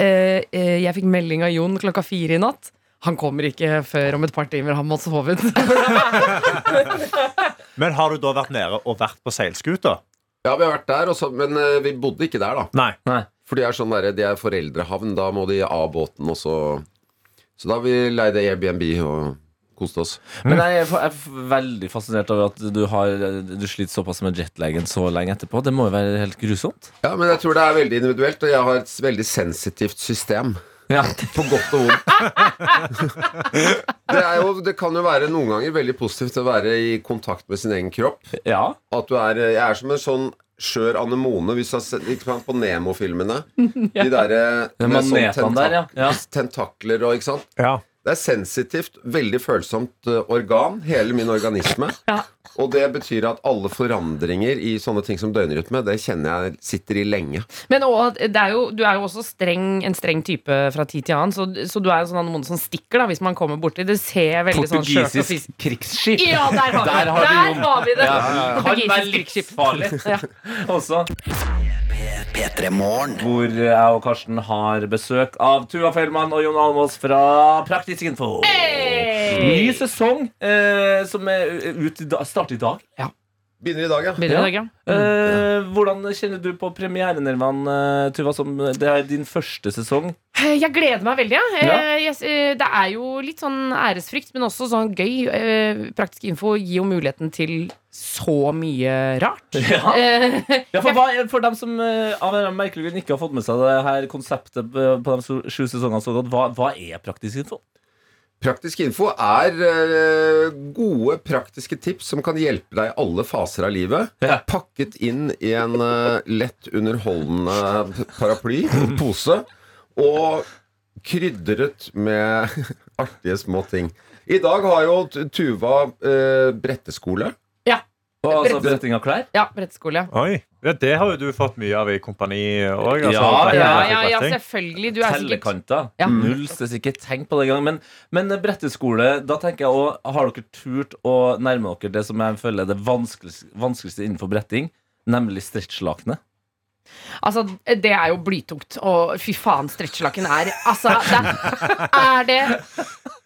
eh, eh, Jeg fikk melding av Jon klokka fire i natt. Han kommer ikke før om et par timer. Han må sove ut. *laughs* Men har du da vært nede og vært på seilskuta? Ja, vi har vært der, også, men eh, vi bodde ikke der, da. Nei. Nei. For de er sånn der, de er foreldrehavn. Da må de av båten, og så Så da har vi leide Airbnb og koste oss. Men jeg er, jeg er veldig fascinert over at du, har, du sliter såpass med jetlagen så lenge etterpå. Det må jo være helt grusomt. Ja, men jeg tror det er veldig individuelt, og jeg har et veldig sensitivt system. Ja. *laughs* På godt og vondt. det, er jo, det kan jo være noen ganger veldig positivt å være i kontakt med sin egen kropp. ja. At du er, jeg er som en sånn skjør anemone hvis du har sett ikke sant, på Nemo-filmene. *laughs* De derre er med sånn tentak der, ja. ja. tentakler og ikke sant. Ja. Det er sensitivt, veldig følsomt eh, organ, hele min organisme. *laughs* Ja. Og det betyr at alle forandringer i sånne ting som døgnrytme, det kjenner jeg sitter i lenge. Men og, det er jo, du er jo også streng, en streng type fra tid til annen, så, så du er en sånn anemone som stikker da, hvis man kommer borti. Det ser veldig sånn skjørt og Portugisisk krigsskip. Ja, der har vi Der det! har vi Der Jon. har vi det! Ja, ja, ja. Kan være Portugisisk krigsskip. livsfarlig Ja. *laughs* også. P3 Hvor jeg og Karsten har besøk av Tuva Fellmann og Jon Almås fra Praktisk info. Ny sesong eh, som er ut i dag, Ja. i dag. Begynner i dag, ja. I dag, ja. Eh, hvordan kjenner du på premierenervene, eh, Tuva? Som det er din første sesong. Eh, Jeg gleder meg veldig. Ja. Ja. Eh, eh, Det er jo litt sånn æresfrykt, men også sånn gøy. Praktisk info gir jo muligheten til så mye rart. Ja. Eh, Ja, for, hva, for dem som av en merkelig grunn ikke har fått med seg det her konseptet på på de sju sesongene så godt, hva, hva er praktisk info? Praktisk info er eh, gode praktiske tips som kan hjelpe deg i alle faser av livet. Ja. Pakket inn i en eh, lett underholdende paraply, pose, og krydret med *laughs* artige små ting. I dag har jo Tuva eh, bretteskole. Og, altså bretting av klær? ja, bretteskole. Ja. Oi. Ja, det har jo du fått mye av i kompani òg. Altså, Ja, Ja, ja, ja, selvfølgelig. Du er Tellekanter. Ja. Null stress, ikke tenk på det engang. Men, men bretteskole, da tenker jeg også, har dere turt å nærme dere det som jeg føler er det vanskeligste, vanskeligste innenfor bretting, nemlig stretchlakenet? Altså, det er jo blytungt. Og fy faen, stretchlaken er Altså, det er det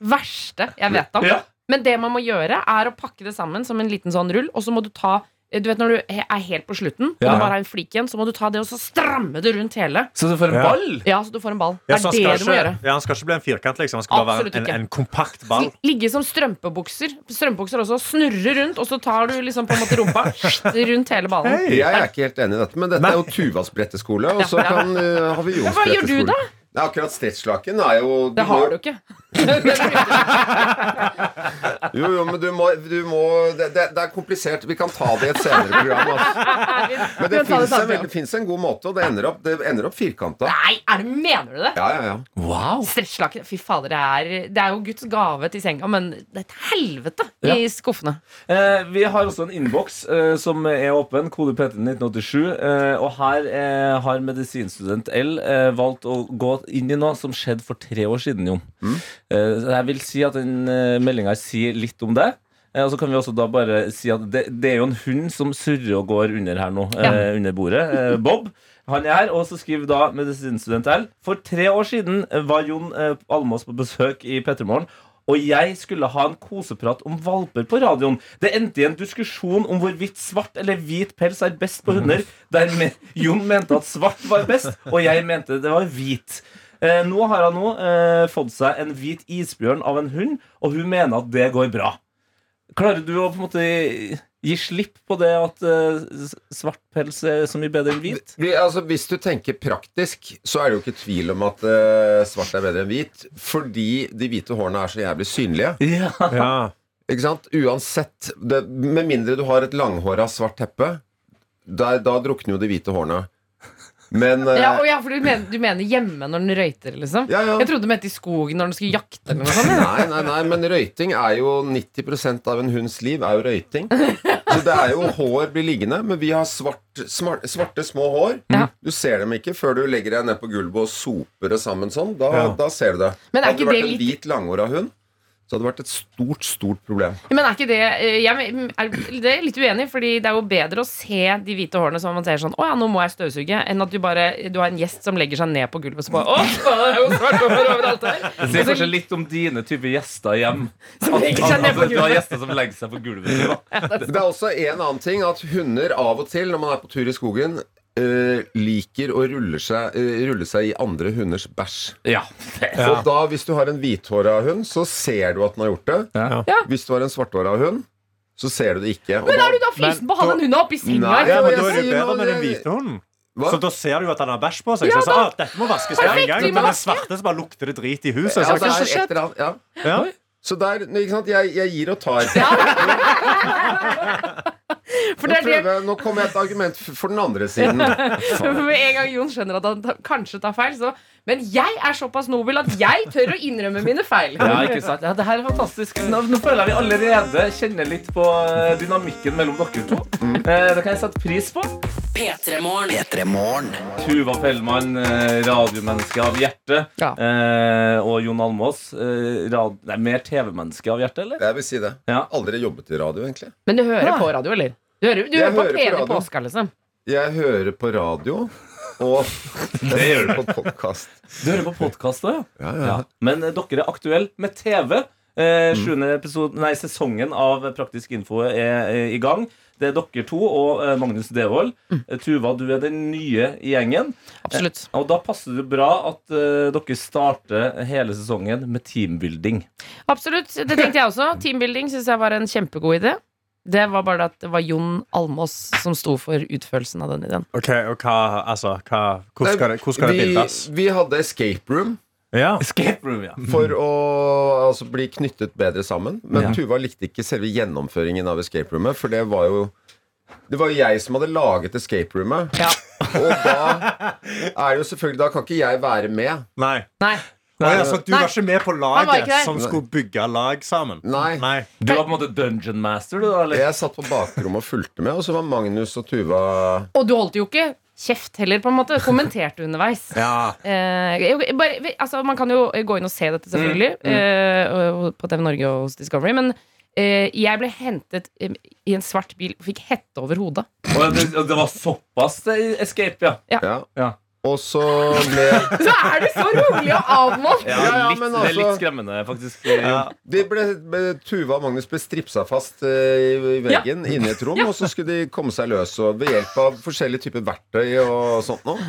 verste jeg vet om. Ja. Men det man må gjøre, er å pakke det sammen som en liten sånn rull, og så må du ta Du vet når du er helt på slutten, og du bare har en flik igjen, så må du ta det og så stramme det rundt hele. Så du får en ball? Ja, så du får en ball. Ja, Det er det ikke, du må gjøre. ja, han skal ikke bli en firkant, liksom. Han skal bare Absolutt være en, en, en kompakt ball. Ligge som strømpebukser. Strømpebukser også. Snurre rundt, og så tar du liksom på en måte rumpa *laughs* rundt hele ballen. Hei. Jeg er ikke helt enig i dette, men dette er jo Tuvas bretteskole, og så Ja. kan, uh, har vi Jons hva gjør du da? Nei, akkurat stretchlaken er jo Det har du ikke. *laughs* Jo, jo, men du må, du må det, det, det er komplisert. Vi kan ta det i et senere program. Altså. *laughs* Men det fins en, en god måte, og det ender opp, det ender opp firkanta. Nei, er det, mener du det? Ja, ja, ja. Wow. Stretchlaken. Fy fader, det er, det er jo Guds gave til senga, men det er et helvete Ja. i skuffene. Eh, vi har også en innboks eh, som er åpen, kode PT 1987, Eh, og her eh, har medisinstudent L eh, valgt å gå inn i noe som skjedde for tre år siden, Jon. Så jeg vil si at den eh, meldinga sier litt om det. Eh, og så kan vi også da bare si at det, det er jo en hund som surrer og går under her nå, eh, under bordet. Eh, Bob. Han er her, og så skriver da medisinstudent L For tre år siden eh, var Jon eh, Almås på besøk i Pettermorgen. Og jeg skulle ha en koseprat om valper på radioen. Det endte i en diskusjon om hvorvidt svart eller hvit pels er best på hunder, der Jon mente at svart var best, og jeg mente det var hvit. Eh, nå har han nå eh, fått seg en hvit isbjørn av en hund, og hun mener at det går bra. Klarer du å på en måte gi slipp på det at eh, svart pels er så mye bedre enn hvit? Vi, altså, hvis du tenker praktisk, så er det jo ikke tvil om at eh, svart er bedre enn hvit. Fordi de hvite hårene er så jævlig synlige. Ja. Ja. Ikke sant? Uansett. Det, med mindre du har et langhåra svart teppe, der, da drukner jo de hvite hårene. Men eh, Ja, og ja, for du mener, du mener hjemme når den røyter, liksom? Ja, ja. Jeg trodde du mente i skogen når den skulle jakte. Eller noe sånt. Nei, nei, nei, men røyting er jo 90% av en hunds liv er jo røyting. Så det er jo hår blir liggende, men vi har svart, smart, svarte små hår. Ja. Du ser dem ikke før du legger deg ned på gulvet og soper det sammen sånn. Da, Ja. da ser du det. Men er Hadde det vært det en litt- hvit langhåra hund, så hadde det vært et stort, stort problem. Men er ikke det eh, jeg er, Det er litt uenig, Fordi det er jo bedre å se de hvite hårene som man ser sånn Å ja, nå må jeg støvsuge, enn at du bare Du har en gjest som legger seg ned på gulvet og så bare Å, det er jo svart hår overalt her. *laughs* Det sier kanskje litt om dine type gjester hjem. Som legger seg ned på gulvet. du har gjester som legger seg på gulvet. Det er også en annen ting at hunder av og til, når man er på tur i skogen, eh, liker å rulle seg, uh, rulle seg i andre hunders bæsj. Ja. Ja. Og da, hvis du har en hvithåra hund, så ser du at den har gjort det. Ja. Ja. Hvis du har en svarthåra hund, så ser du det ikke. Og Men da- er du da fysen på å ha den hunden oppi senga? Nei, Ja, men Da er det bedre med den hvite hunden. Hva? Så da ser du jo at han har bæsj på seg. Ja, så, så, ah, dette må vaskes med en gang. Men den svarte så bare lukter det drit i huset. ja, Så, det er et eller annet, ja. ja. Så der, ikke sant? Jeg, jeg gir og tar. For *laughs* *laughs* Nå, det er det prøver, nå kommer jeg et argument for den andre siden. *laughs* For med en gang Jon skjønner at han kanskje tar feil, så Men jeg er såpass nobel at jeg tør å innrømme mine feil. Ja, ikke sant? Ja, det her er fantastisk. Nå, nå føler jeg vi allerede kjenner litt på eh, dynamikken mellom dere to. Eh, det kan jeg sette pris på. P3morgen. Tuva Fellmann, eh, radiomenneske av hjerte. Ja. Eh, og Jon Almås, eh, rad nei, mer TV-menneske av hjerte, eller? Jeg vil si det. Ja. Aldri jobbet i radio, egentlig. Men du hører på radio, eller? Du hører, du hører på hører på P1 i radio. påska, liksom. Jeg hører på radio, og *laughs* jeg hører på podkast. Du hører på podkast òg, ja. Ja, ja. ja. Men eh, dere er aktuelle med TV. Eh, episode, nei, sesongen av Praktisk info er er i gang. Det er dere to og eh, Magnus Devold. Mm. Tuva, du er den nye i gjengen. Absolutt. Og da passer det bra at eh, dere starter hele sesongen med teambuilding. Absolutt, Det tenkte jeg også. Teambuilding syns jeg var en kjempegod idé. Det var bare at det var Jon Almås som sto for utførelsen av den ideen. Ok, og hva, altså, hva, hvordan skal det, hvor skal det vi, bildes? vi hadde escape room Ja. Escape room, ja. for å altså, bli knyttet bedre sammen. Men Ja. Tuva likte ikke selve gjennomføringen av escape roomet, for det var jo det var jo jeg som hadde laget escape roomet. Ja. Og da er det jo selvfølgelig Da kan ikke jeg være med. Nei. Nei. Å, jeg sagt, du Nei. var ikke med på laget som skulle bygge lag sammen? Nei. Nei. Du var på en måte dungeon master, du. Eller? Jeg satt på bakrommet og fulgte med, og så var Magnus og Tuva Og du holdt jo ikke kjeft heller, på en måte. Kommenterte underveis. *laughs* Ja. Eh, bare, altså, man kan jo gå inn og se dette, selvfølgelig, mm, mm. Eh, på TV Norge og hos Discovery. Men eh, jeg ble hentet eh, i en svart bil og fikk hette over hodet. Og det, det var såpass eh, escape, ja. Ja. ja. Og så ble *laughs* Så er du så rolig og avmålt! Ja, Ja, ja, litt, men Det er litt altså- skremmende, faktisk. Ja. de ble, ble- Tuva og Magnus ble stripsa fast eh, i, i veggen inne i et rom, og så skulle de komme seg løs og ved hjelp av forskjellige typer verktøy og sånt noe.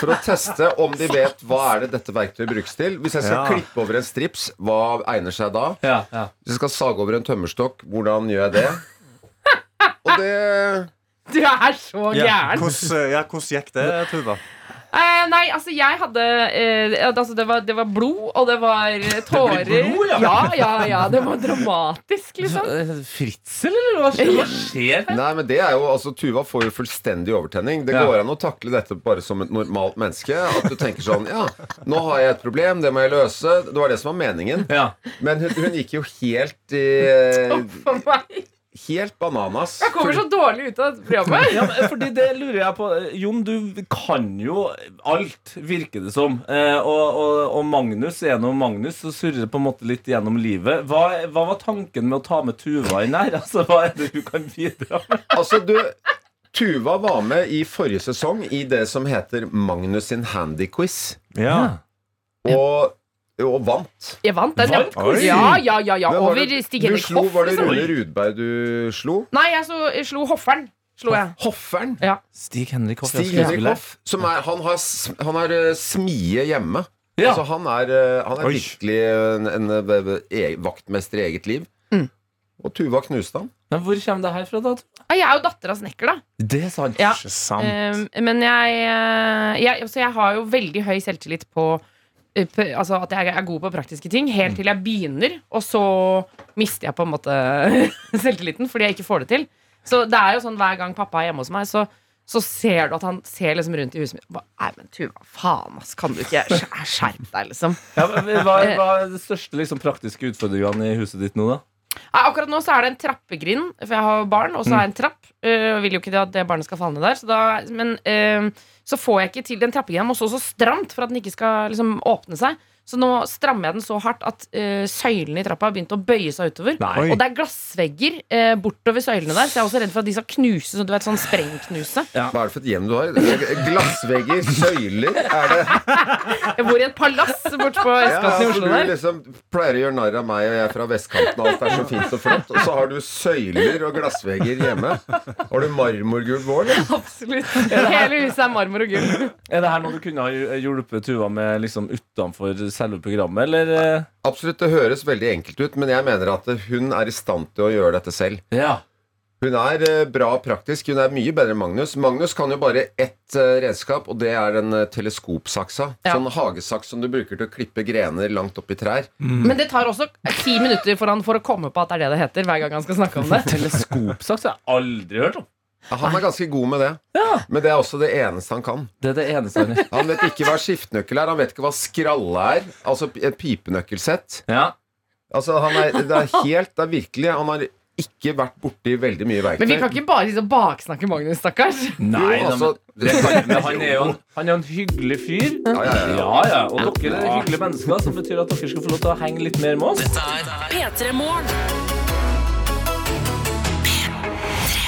For å teste om de vet hva er det dette verktøyet brukes til. Hvis jeg skal Ja. klippe over en strips, hva egner seg da? Ja, ja. Hvis jeg skal sage over en tømmerstokk, hvordan gjør jeg det? Og det Du er så Ja, gæren. hvordan, ja, hvordan gikk det, Tuva? Eh, nei, altså jeg hadde eh, altså, det, var, det var blod, og det var tårer. Det blod, ja. ja, ja, ja. Det var dramatisk, *laughs* liksom. Eh, Fritzel, eller hva skjer, hva skjer? *laughs* Nei, men det er jo, altså Tuva får jo fullstendig overtenning. Det Ja. går an å takle dette bare som et normalt menneske. At du tenker sånn Ja, nå har jeg et problem, det må jeg løse. Det var det som var meningen. Ja. Men hun, hun gikk jo helt i *laughs* For meg. Helt bananas. Jeg kommer så dårlig ut av dette programmet. Ja, men fordi det lurer jeg på Jon, du kan jo alt, virker det som. Eh, og, og, og Magnus gjennom Magnus så surrer det på en måte litt gjennom livet. Hva, hva var tanken med å ta med Tuva inn her? Altså, Hva er det hun kan bidra med? Altså, du Tuva var med i forrige sesong i det som heter Magnus sin handyquiz. Ja. Og, og vant. Jeg vant den, ja. Oi. Ja, ja, ja, ja. Men var Over det- Stig du Henrik slo, Hoff, Var det liksom. Rune Rudberg du slo? Nei, jeg, så, jeg slo Hofferen. Slo jeg. Hofferen. Stig Henrik Hoff. Stig Henrik Hoff. Som er, han har, s- han har eh, smie hjemme. Ja. Altså, han er, eh, han er Oi. virkelig en, en, eh, e vaktmester i eget liv. Mm. Og Tuva knuste han. Men hvor kommer det her fra, da? Ja, Jeg er jo datter av snekker, da. Det er sant. Ja. Ikke sant. Um, men jeg, eh, jeg, så jeg har jo veldig høy selvtillit på- Altså at jeg er god på praktiske ting, helt til jeg begynner, og så mister jeg på en måte *laughs* selvtilliten fordi jeg ikke får det til. Så det er jo sånn hver gang pappa er hjemme hos meg, så, så ser du at han ser liksom rundt i huset mitt Nei, men Tuva, faen, ass, kan du ikke skjer- skjerpe deg, liksom? Ja, men hva, hva er de største liksom, praktiske utfordringene i huset ditt nå, da? Nei, akkurat nå så er det en trappegrind, for jeg har barn, og så er det en trapp. øh, og vil jo ikke at det barnet skal falle ned der. Så da, men øh, så får jeg ikke til den trappegrinda. må stå så stramt for at den ikke skal liksom, åpne seg. Så nå strammer jeg den så hardt at uh, søylene i trappa har begynt å bøye seg utover. Nei. Og det er glassvegger uh, bortover søylene der, så jeg er også redd for at de skal knuse. Så du vet, sånn sprengknuse. Hva er det for et hjem du har? Glassvegger, søyler Er det Jeg bor i et palass bort på ja, østkanten i Oslo Oslo Du liksom pleier å gjøre narr av meg, og jeg er fra vestkanten, alt er så fint og flott. Og så har du søyler og glassvegger hjemme. Har du marmorgulv vår, eller? Absolutt. Hele huset er marmor og gull. Er det her noe du kunne ha hjulpet Tuva med liksom utenfor selve programmet, eller? eh? Absolutt, det høres veldig enkelt ut, men jeg mener at hun er i stand til å gjøre dette selv. Ja. Hun er eh, bra praktisk. Hun er mye bedre enn Magnus. Magnus kan jo bare ett eh, redskap, og det er den teleskopsaksa. Ja. Sånn hagesaks som du bruker til å klippe grener langt opp i trær. Men det tar også ti minutter for han for å komme på at det er det det heter, hver gang han skal snakke om det. *laughs* Teleskopsaks har jeg aldri hørt om. Ja, Han er ganske god med det, men det er også det eneste han kan. Det er det eneste han Han vet ikke hva skiftenøkkel er, han vet ikke hva skralle er. Altså et pipenøkkelsett. Ja. Altså, han er, det er helt Det er virkelig Han har ikke vært borti veldig mye verktøy. Men vi kan ikke bare liksom baksnakke Magnus, stakkars. Nei, Jo, altså, men, men han er jo en, *laughs* han er jo en hyggelig fyr. Ja, ja, ja. Ja, ja, Og dere er hyggelige mennesker, som betyr at dere skal få lov til å henge litt mer med oss. Dette er P3 Morgen.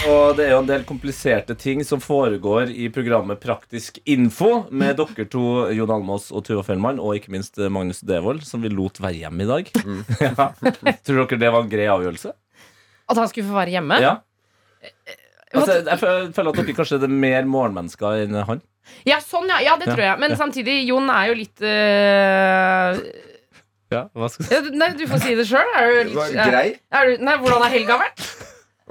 Og det er jo en del kompliserte ting som foregår i programmet Praktisk info med dere to, Jon Almås og Tuva Fellmann, og ikke minst Magnus Devold, som vi lot være hjemme i dag. *laughs* Ja. Tror dere det var en grei avgjørelse? At han skulle få være hjemme. Ja. Altså, jeg føler at dere kanskje er mer morgenmennesker enn han. Ja, sånn, ja. ja det tror jeg. Men samtidig, Jon er jo litt øh, Ja, hva skal ja, Nei, du får si det sjøl. Det var grei. Nei, hvordan har helga vært?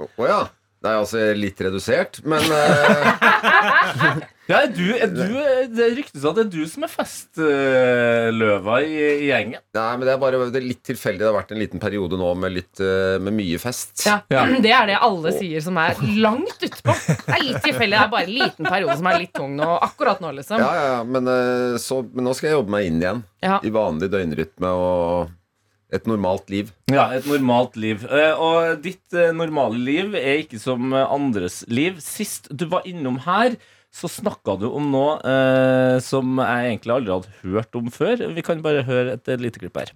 Å ja. Nei, altså litt redusert, men eh, *laughs* Ja, er du, er du, det ryktes at det er du som er festløva i, i gjengen. Nei, men det er bare det er litt tilfeldig. Det har vært en liten periode nå med, litt, eh, med mye fest. Ja, Ja. *clears throat* Det er det alle sier som er langt utpå. Det er litt tilfeldig. Det er bare en liten periode som er litt tung nå, akkurat nå, liksom. Ja, ja, ja, men, eh, så, men nå skal jeg jobbe meg inn igjen. Ja. I vanlig døgnrytme og et normalt liv. Ja, et normalt liv. Eh, Og ditt eh, normale liv er ikke som eh, andres liv. Sist du var innom her, så snakka du om noe eh, som jeg egentlig aldri hadde hørt om før. Vi kan bare høre et lite klipp her.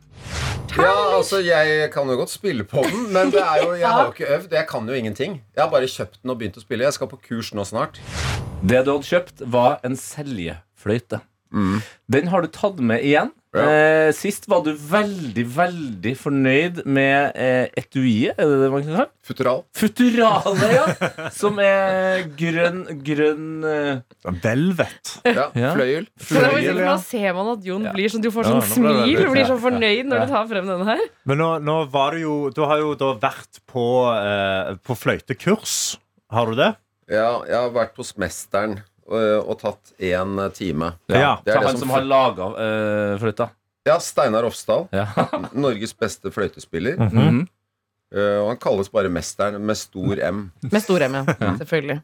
Ja, altså Jeg kan jo godt spille på den, men det er jo, jeg har jo ikke øvd. Jeg kan jo ingenting. Jeg har bare kjøpt den og begynt å spille. Jeg skal på kurs nå snart. Det du hadde kjøpt, var en seljefløyte. Mm. Den har du tatt med igjen. Ja. Eh, sist var du veldig, veldig fornøyd med eh, etuiet, er det det man kan kalle Futural. Futteral. Futuralet, ja! *laughs* Som er grønn, grønn eh, Velvet. *laughs* Ja. Fløyel. Fløyel, ja. nå ser man at Jon Ja. blir sånn Du får sånn smil og blir så fornøyd når Ja. du tar frem denne her. Men nå, nå var du jo Du har jo da vært på, eh, på fløytekurs. Har du det? Ja, jeg har vært hos mesteren og, og tatt én time. Ja. Det er det han som som har laga uh, fløyta. Ja, Steinar Ofsdal. Ja. Norges beste fløytespiller. Mm -hmm. uh, og han kalles bare Mesteren med stor M. Med stor M, *laughs* ja. Selvfølgelig.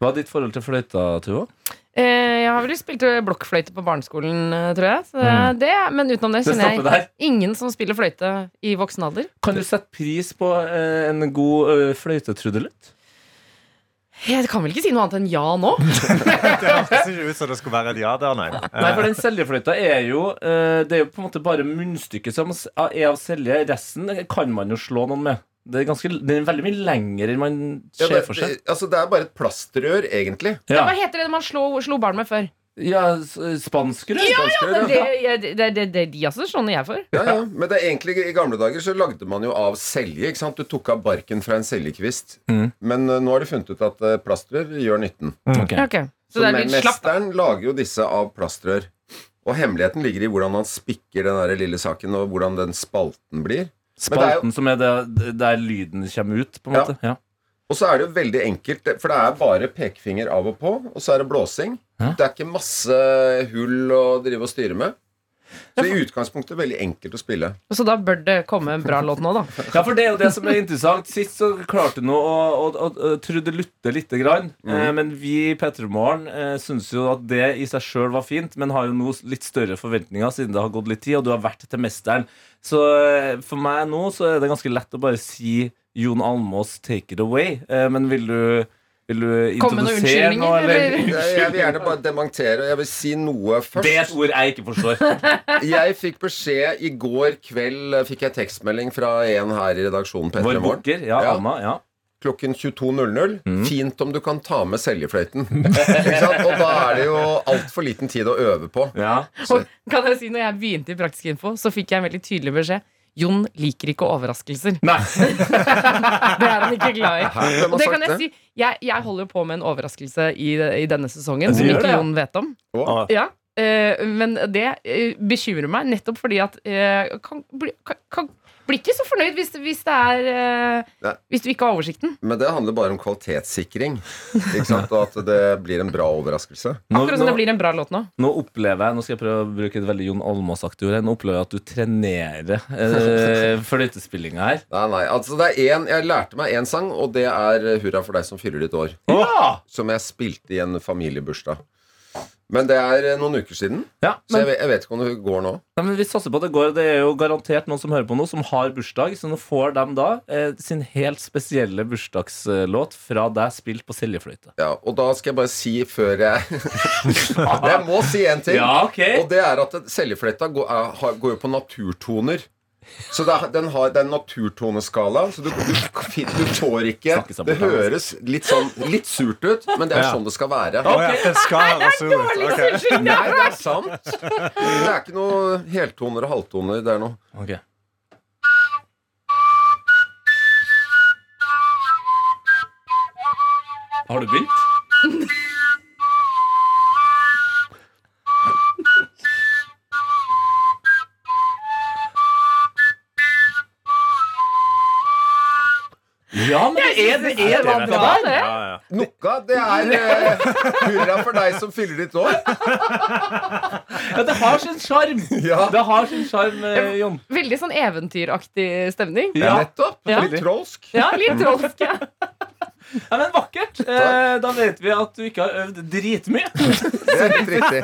Hva er ditt forhold til fløyta, Tuva? Eh, jeg har vel spilt blokkfløyte på barneskolen, eh, tror jeg. Så Mm. det, men utenom det kjenner jeg ingen som spiller fløyte i voksen alder. Kan du sette pris på eh, en god fløytetrudelutt? Jeg kan vel ikke si noe annet enn ja nå? *laughs* Det hørtes ikke ut som det skulle være et ja der, nei. *laughs* Nei, for den seljefløyta er jo eh, Det er jo på en måte bare munnstykket som er av selje. Resten kan man jo slå noen med. Det er, ganske, det er veldig mye lenger enn man Ja, ser det, for seg. det, altså, det er bare et plastrør, egentlig. Ja. Ja, Hva heter det man slo, slo barn med før? Ja spanskere? Ja, Plastrør, Men ja. det, jeg- det, det, det, det er de også slående jeg for. Ja, ja. Men det er egentlig, i gamle dager så lagde man jo av selje. ikke sant? Du tok av barken fra en seljekvist. Mm. Men uh, nå har de funnet ut at uh, plastrør gjør nytten. Mm. Okay. Okay. Så, Så det er men. Mesteren lager jo disse av plastrør. Og hemmeligheten ligger i hvordan han spikker den der lille saken, og hvordan den spalten blir. Spalten er jo- som er der lyden kommer ut, på en Ja. måte. Ja. Og så er det jo veldig enkelt, for det er bare pekefinger av og på, og så er det blåsing. Hæ? Det er ikke masse hull å drive og styre med. Så i utgangspunktet veldig enkelt å spille. Så da bør det komme en bra låt nå, da. *laughs* Ja, for det er jo det som er interessant. Sist så klarte du nå å, å, å, å trudelutte lite grann. Eh, men vi i P3 Morgen eh, syns jo at det i seg sjøl var fint, men har jo nå litt større forventninger siden det har gått litt tid, og du har vært til mesteren. Så eh, for meg nå så er det ganske lett å bare si Jon Almås, take it away. Eh, men vil du, vil du introdusere noe, eller? eller? Jeg jeg vil gjerne bare dementere, og jeg vil si noe først. Det er et ord jeg ikke forstår. *laughs* Jeg fikk beskjed i går kveld eh, Fikk jeg tekstmelding fra en her i redaksjonen P3 Vår bukker, ja, Ja. Anna. ja Klokken 22.00. Mm. Fint om du kan ta med seljefløyten. *laughs* Og da er det jo altfor liten tid å øve på. Ja. Og kan jeg si, når jeg begynte i Praktisk info, så fikk jeg en veldig tydelig beskjed. Jon liker ikke overraskelser. Nei. *laughs* Det er han ikke glad i. Og det kan jeg si. Jeg, jeg holder jo på med en overraskelse i, i denne sesongen som ikke. Jon vet om. Ja, eh, men det eh, bekymrer meg nettopp fordi at eh, kan, bli, kan, kan bli ikke så fornøyd hvis, hvis det er uh, Hvis du ikke har oversikten. Men det handler bare om kvalitetssikring. Ikke sant? Og at det blir en bra overraskelse. Nå, Akkurat som det blir en bra låt nå. nå opplever jeg Nå skal jeg prøve å bruke et veldig Jon Almaas-aktig ord. Nå opplever jeg at du trenerer uh, fløytespillinga her. Nei, nei, altså det er en, Jeg lærte meg én sang, og det er 'Hurra for deg som fyller ditt år'. Ja! Som jeg spilte i en familiebursdag. Men det er eh, noen uker siden, ja så jeg vet, jeg vet ikke om det går nå. nei, men vi satser på at det går. Det er jo garantert noen som hører på nå, som har bursdag. Så nå får de da eh, sin helt spesielle bursdagslåt fra deg spilt på seljefløyte. Ja, Og da skal jeg bare si før jeg *laughs* Jeg må si en ting. Ja, okay. Og det er at seljefløyta går, går jo på naturtoner. Så det er, den har det er en naturtoneskala. Så du, du, du får ikke Det høres litt sånn litt surt ut, men det er sånn det skal være. Okay. ja, det skal høres sur ut. Ok. Nei, det er sant. Det er ikke noe heltoner og halvtoner. Det er noe Ok. Har du begynt? *laughs* Ja, men det er det, er det, bra, det. Ja, ja. Nokka, det er uh, hurra for deg som fyller ditt år. Ja, det har sin sjarm. Ja, Det har sin sjarm, uh, Jon. Veldig sånn eventyraktig stemning. Ja. nettopp. Ja. Litt trolsk. Ja, litt trolsk. Ja. *laughs* Ja, men Vakkert. Eh, da vet vi at du ikke har øvd dritmye. *laughs* Det er helt riktig.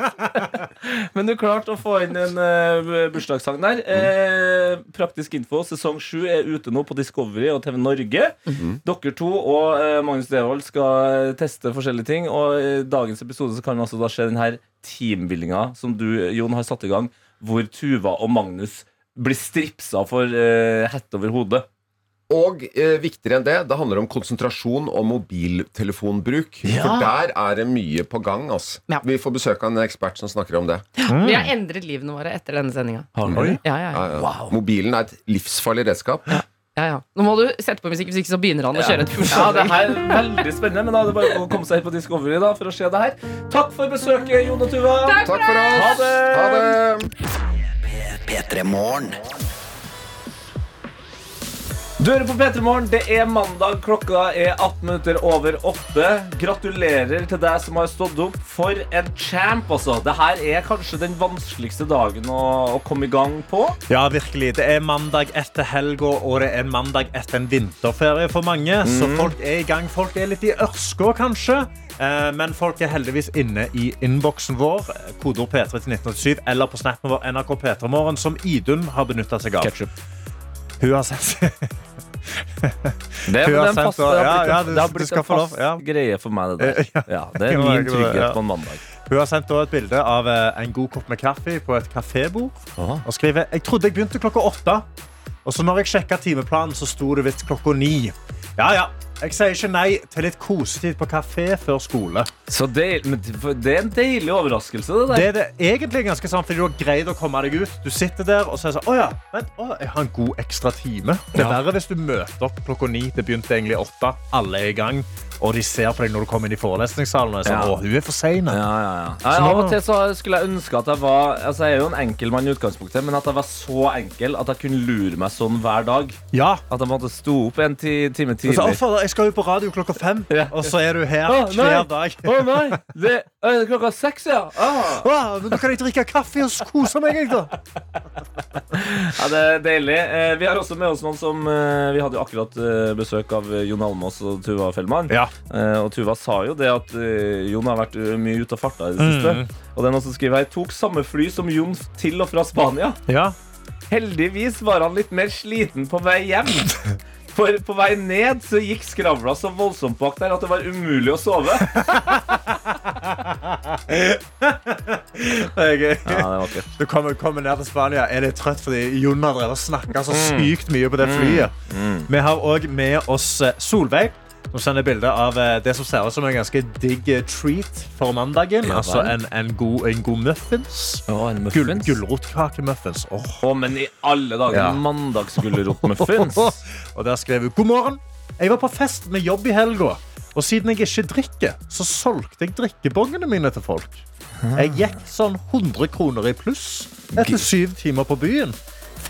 Men du klarte å få inn en uh, bursdagssang der. Eh, Praktisk info sesong 7 er ute nå på Discovery og TV Norge. Dere to og uh, Magnus Devold skal teste forskjellige ting. Og i dagens episode så kan altså da skje denne teambuildinga som du, Jon, har satt i gang, hvor Tuva og Magnus blir stripsa for uh, hette over hodet. Og eh, viktigere enn det, det handler om konsentrasjon og mobiltelefonbruk. For der er det mye på gang. Altså. Ja. Vi får besøk av en ekspert som snakker om det. Vi har endret livene våre etter denne sendinga. Ja, ja, ja. Ja, ja. Mobilen er et livsfarlig redskap. ja, ja. Nå må du sette på musikk, hvis ikke så begynner han å kjøre et Ja, det her er veldig spennende, men da er det bare å komme seg på Discovery da, for å se det her. Takk for besøket, Jon og Tuva. Takk for oss! Ha det! Ha det! P3 Morgen. Du hører på P3 Morgen. Det er mandag. Klokka er 18 minutter over 8. Gratulerer til deg som har stått opp. For en champ, altså. Det her er kanskje den vanskeligste dagen å, å komme i gang på. Ja, virkelig. Det er mandag etter helga, og det er mandag etter en vinterferie for mange. Så folk er i gang. Folk er litt i ørska, kanskje. Eh, Men folk er heldigvis inne i innboksen vår, kodeord P3 til 1987, eller på snappen vår NRK P3morgen, som Idun har benytta seg av. Ketchup. Hun har sett Det, den og- det har ja, blitt, ja, du- det har blitt en fast ja. greie for meg. Det der. *laughs* Ja. Det er min trygghet på en mandag. Hun har sendt et bilde av eh, en god kopp med kaffe på et kafébord. Og skriver Jeg trodde jeg begynte klokka åtte. Og så når jeg sjekka timeplanen, så sto det visst klokka ni. Ja, ja. Jeg sier ikke nei til litt kosetid på kafé før skole. Så det, men det er en deilig overraskelse, det der. Det er det egentlig ganske sant, fordi du har greid å komme deg ut. Du sitter der og sier sånn Å ja, vent, å, jeg har en god ekstra time. Det er verre hvis du møter opp klokka ni. Det begynte egentlig åtte. Alle er i gang. Og de ser på deg når du kommer inn i forelesningssalen. Og er sånn, Ja. hun er for sein. Ja, ja, ja. Av og til så skulle jeg ønske at jeg var Altså Jeg er jo en enkel mann i utgangspunktet, men at jeg var så enkel at jeg kunne lure meg sånn hver dag. Ja. At jeg måtte stå opp en ti, time så, tidlig. Altså, jeg skal jo på radio klokka fem, *laughs* og så er du her ah, hver dag. Å nei! Det er klokka seks, ja. Ah. Ah, men da kan jeg drikke kaffe og kose meg. Jeg, da. *laughs* ja. Det er deilig. Eh, vi har også med oss noen som eh, Vi hadde jo akkurat eh, besøk av Jon Almaas og Tuva Fellmann. Ja. Eh, og Tuva sa jo det at eh, Jon har vært eh, mye ute og farta i det siste. Mm. Og det er noen som skriver her Tok samme fly som Jon til og fra Spania. Ja. Heldigvis var han litt mer sliten på vei hjem. *laughs* For på vei ned så gikk skravla så voldsomt bak der at det var umulig å sove. Det er gøy. Ja, det var. Du kommer, kommer ned til Spania, er litt trøtt fordi Jon har drevet og snakka så sykt mye på det flyet. Vi har òg med oss Solveig. Som sender bilde av eh, det som ser ut som en ganske digg eh, treat for mandagen. Ja, altså en, en, god, en god muffins. Oh, en Gull, Gulrotkakemuffins. Å, Åh. oh, men i alle dager, Ja. mandagsgulrotmuffins. *laughs* Og der skrev hun God morgen. Jeg var på fest med jobb i helga. Og siden jeg ikke drikker, så solgte jeg drikkebongene mine til folk. Jeg gikk sånn 100 kroner i pluss etter syv timer på byen.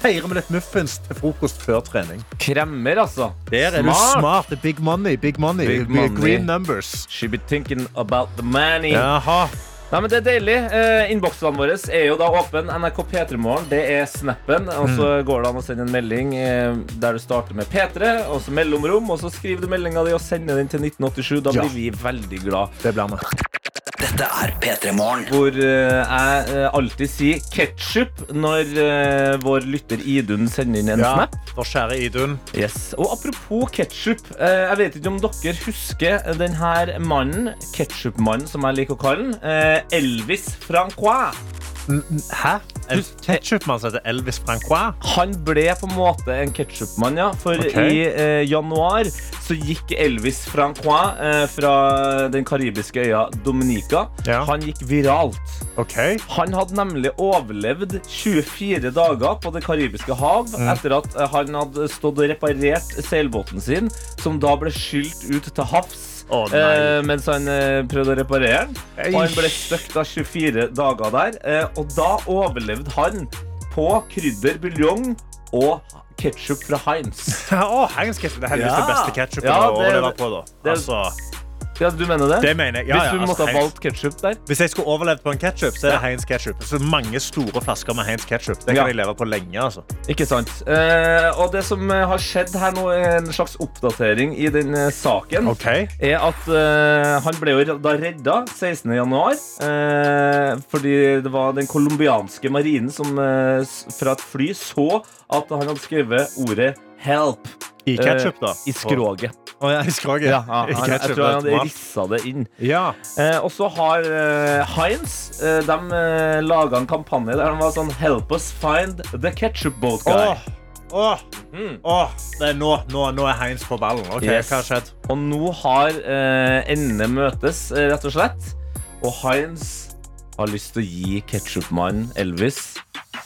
Feirer med litt muffins til frokost før trening. Kremmer, altså. Der er du smart. Det er Big money. Big money. Big money. Green numbers. She be thinking about the money. Jaha. Nei, men Det er deilig. Eh, Innboksene våre er jo da åpen. NRK P3morgen, det er snappen. Og så går det an å sende en melding eh, der du starter med P3, og så mellomrom, og så skriver du meldinga di og sender den til 1987. Da Ja. blir vi veldig glad. Det blir vi. Dette er P3 Morgen. Hvor eh, jeg eh, alltid sier ketsjup når eh, vår lytter Idun sender inn en Ja, snap. vår kjære Idun. Yes. Og apropos ketsjup. Jeg vet ikke om dere husker denne mannen, ketsjupmannen som jeg liker å kalle den. Eh, Elvis Francois. Hæ? Ketsjupmann som heter Elvis Francois? Han ble på en måte en ketsjupmann, ja. For okay. i eh, januar så gikk Elvis Francois eh, fra den karibiske øya Dominica. Ja. Han gikk viralt. Okay. Han hadde nemlig overlevd 24 dager på Det karibiske hav Mm. etter at eh, han hadde stått og reparert seilbåten sin, som da ble skylt ut til havs. Nei. eh, mens han eh, prøvde å reparere den. Og han ble støkt stuck 24 dager der. Eh, og da overlevde han på krydder, buljong og ketsjup fra Heinz. *laughs* oh, Heinz ketchup. Det er heldigvis Ja. den beste ketchupen Ja, å overleve på. da. Altså, Ja, du mener det? det mener jeg. Ja, Hvis ja, måtte altså, ha valgt ketsjup der? Hvis jeg skulle overlevd på en ketchup, så er det. Heinz ketchup. Så mange store flasker med Heinz ketchup. Det kan jeg leve på lenge. altså. Ikke sant. Eh, og det som eh, har skjedd her nå, en slags oppdatering i den eh, saken. okay. er at eh, han ble jo da redda 16. januar. eh, fordi det var den colombianske marinen som eh, fra et fly så at han hadde skrevet ordet 'help' I ketchup, da? i skroget. Å, ja, I skroget. Ja, ja, I ketchup, jeg tror han hadde rissa det inn. Ja. Eh, og så har eh, Heinz eh, De eh, laga en kampanje der han var sånn 'Help us find the ketchup boat guy'. Åh, Åh, Mm. oh, nå, nå, nå er Heinz på ballen. Ok, Yes. Hva har skjedd? Og nå har eh, endene møtes, eh, rett og slett. Og Heinz har lyst til å gi ketsjupmannen Elvis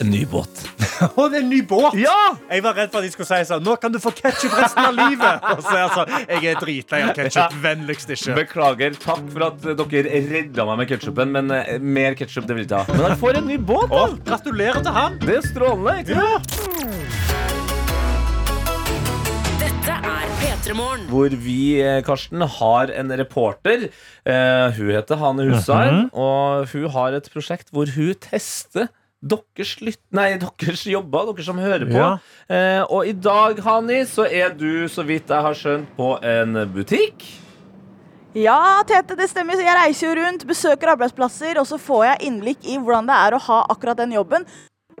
en ny båt. *laughs* Å, det er en ny båt! Ja! Jeg var redd for at de skulle si sånn Nå kan du få ketsjup resten av livet! Og så er jeg sånn Jeg er dritlei av ketsjup. Vennligst ikke. Beklager. Takk for at dere redda meg med ketsjupen, men eh, mer ketsjup vil jeg ikke ha. Men han får en ny båt, da! Å, gratulerer til han! Det er strålende. ikke Ja. Dette er P3 Morgen. hvor vi, eh, Karsten, har en reporter. Eh, hun heter Hane Hussein, og hun har et prosjekt hvor hun tester deres, lytt nei, *laughs* deres jobber, dere som hører på. Ja. Eh, og i dag, Hani, så er du, så vidt jeg har skjønt, på en butikk. Ja, Tete, det stemmer. Jeg reiser jo rundt, besøker arbeidsplasser, og så får jeg innblikk i hvordan det er å ha akkurat den jobben.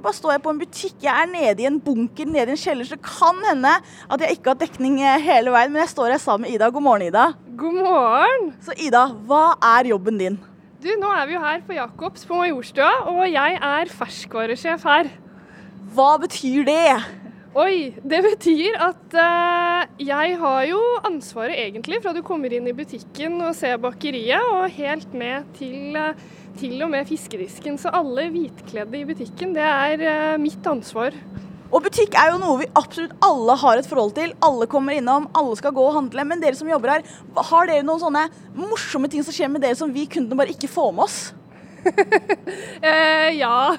Bare står jeg på en butikk, jeg er nede i en bunker, nede i en kjeller, så det kan hende at jeg ikke har dekning eh, hele veien, men jeg står her sammen med Ida. God morgen, Ida. God morgen! Så Ida, hva er jobben din? Du, nå er vi jo her på Jacobs på Majorstua, og jeg er ferskvaresjef her. Hva betyr det? Oi, det betyr at uh, jeg har jo ansvaret egentlig fra du kommer inn i butikken og ser bakeriet, og helt ned til, uh, til og med fiskedisken. Så alle hvitkledde i butikken, det er uh, mitt ansvar. Og butikk er jo noe vi absolutt alle har et forhold til. Alle kommer innom, alle skal gå og handle. Men dere som jobber her, har dere noen sånne morsomme ting som skjer med dere som vi kundene bare ikke får med oss? *laughs* Eh, ja,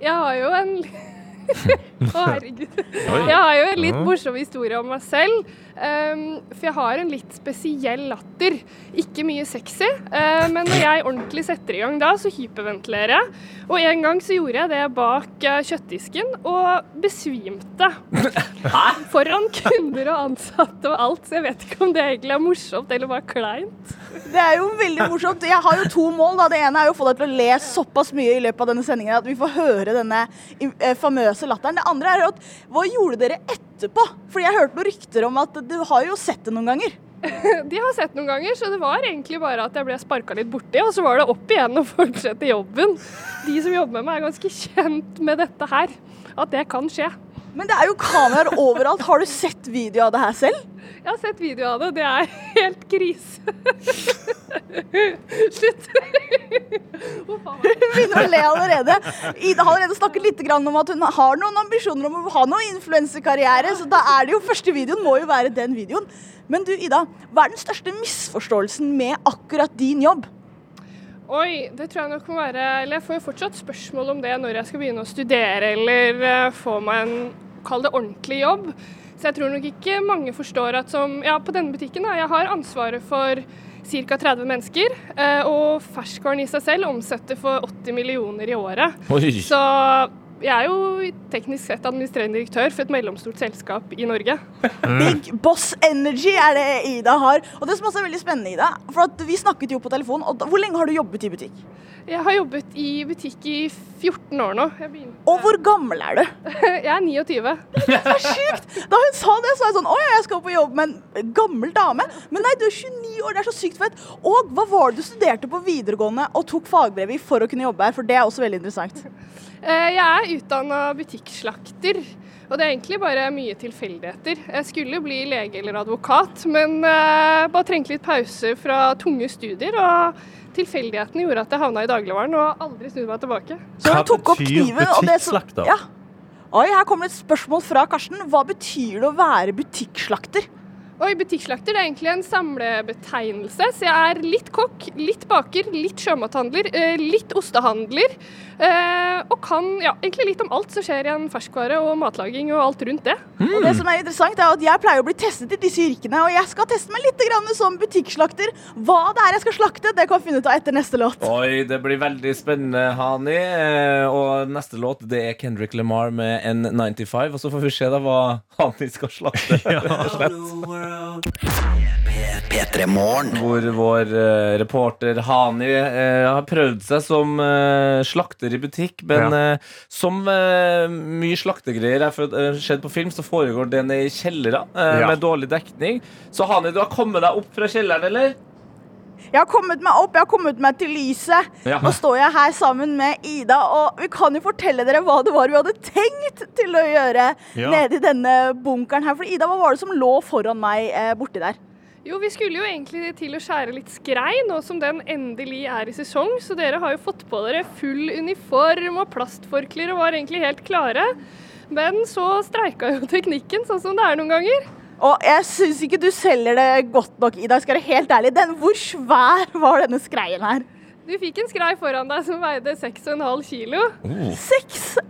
jeg har jo en *laughs* *laughs* Å, herregud. Jeg har jo en litt morsom historie om meg selv. Um, for jeg har en litt spesiell latter. Ikke mye sexy, eh, men når jeg ordentlig setter i gang da, så hyperventilerer jeg. Og en gang så gjorde jeg det bak eh, kjøttdisken og besvimte. Foran kunder og ansatte og alt, så jeg vet ikke om det egentlig er morsomt eller bare kleint. Det er jo veldig morsomt. Jeg har jo to mål. da. Det ene er jo å få deg til å le såpass mye i løpet av denne sendingen at vi får høre denne eh, famøse latteren. Det andre er at hva gjorde dere etterpå? Fordi jeg hørte noen rykter om at du har jo sett det noen ganger. *laughs* De har sett noen ganger, så det var egentlig bare at jeg ble sparka litt borti, og så var det opp igjen og *laughs* fortsette jobben. De som jobber med meg er ganske kjent med dette her, at det kan skje. Men det er jo kameraer overalt. Har du sett video av det her selv? Jeg har sett video av det, det er *laughs* helt krise. *laughs* Slutt. Hun *laughs* begynner å le allerede. Ida har allerede snakket litt om at hun har noen ambisjoner om å ha noen influensekarriere, så da er det jo første videoen må jo være den videoen. Men du Ida, hva er den største misforståelsen med akkurat din jobb? Oi, det tror jeg nok må være Eller jeg får jo fortsatt spørsmål om det når jeg skal begynne å studere eller eh, få meg en, kall det ordentlig jobb. Så jeg tror nok ikke mange forstår at som Ja, på denne butikken, da, jeg har ansvaret for ca. 30 mennesker. eh, Og ferskvaren i seg selv omsetter for 80 millioner i året. Oi. Så jeg er jo teknisk sett administrerende direktør for et mellomstort selskap i Norge. *laughs* Big Boss Energy er det Ida har. Og det som også er veldig spennende, Ida, for at vi snakket jo på telefon, og da, hvor lenge har du jobbet i butikk? Jeg har jobbet i butikk i 14 år nå. Jeg, Og hvor gammel er du? *laughs* jeg er 29. Det er sjukt! Da hun sa det, så var jeg sånn Å ja, jeg skal på jobb med en gammel dame. Men nei, du er 29 år, det er så sykt fett. Og hva var det du studerte på videregående og tok fagbrev i for å kunne jobbe her? For det er også veldig interessant. Eh, Jeg er utdanna butikkslakter, og det er egentlig bare mye tilfeldigheter. Jeg skulle bli lege eller advokat, men eh, bare trengte litt pause fra tunge studier. Og tilfeldighetene gjorde at jeg havna i dagligvaren og aldri snudde meg tilbake. Så Hva tok opp betyr kniven, og det som butikkslakter? ja. Oi, her kommer et spørsmål fra Karsten. Hva betyr det å være butikkslakter? Oi, butikkslakter er egentlig en samlebetegnelse. Så jeg er litt kokk, litt baker, litt sjømathandler, eh, litt ostehandler. eh, Og kan ja, egentlig litt om alt som skjer i en ferskvare og matlaging og alt rundt det. Og det som er interessant er at Jeg pleier å bli testet i disse yrkene, og jeg skal teste meg litt grann som butikkslakter. Hva det er jeg skal slakte, det kan vi finne ut av etter neste låt. Oi, det blir veldig spennende, Hani. Eh, Og neste låt det er Kendrick Lamar med N95. Og så får vi se da hva Hani skal slakte. *laughs* rett og slett. P3 Morgen. Hvor vår eh, reporter Hani eh, har prøvd seg som eh, slakter i butikk. Men eh, som eh, mye slaktegreier er for- eh, skjedd på film, så foregår det nede i kjellere eh, Ja. med dårlig dekning. Så Hani, du har kommet deg opp fra kjelleren, eller? Jeg har kommet meg opp, jeg har kommet meg til lyset. Ja. Nå står jeg her sammen med Ida, og vi kan jo fortelle dere hva det var vi hadde tenkt til å gjøre Ja. nede i denne bunkeren her. For Ida, hva var det som lå foran meg eh, borti der? Jo, vi skulle jo egentlig til å skjære litt skrei, nå som den endelig er i sesong. Så dere har jo fått på dere full uniform og plastforklær og var egentlig helt klare. Men så streika jo teknikken, sånn som det er noen ganger. Og jeg syns ikke du selger det godt nok, Ida. Jeg skal være helt ærlig. Den, hvor svær var denne skreien her? Du fikk en skrei foran deg som veide 6,5 kilo.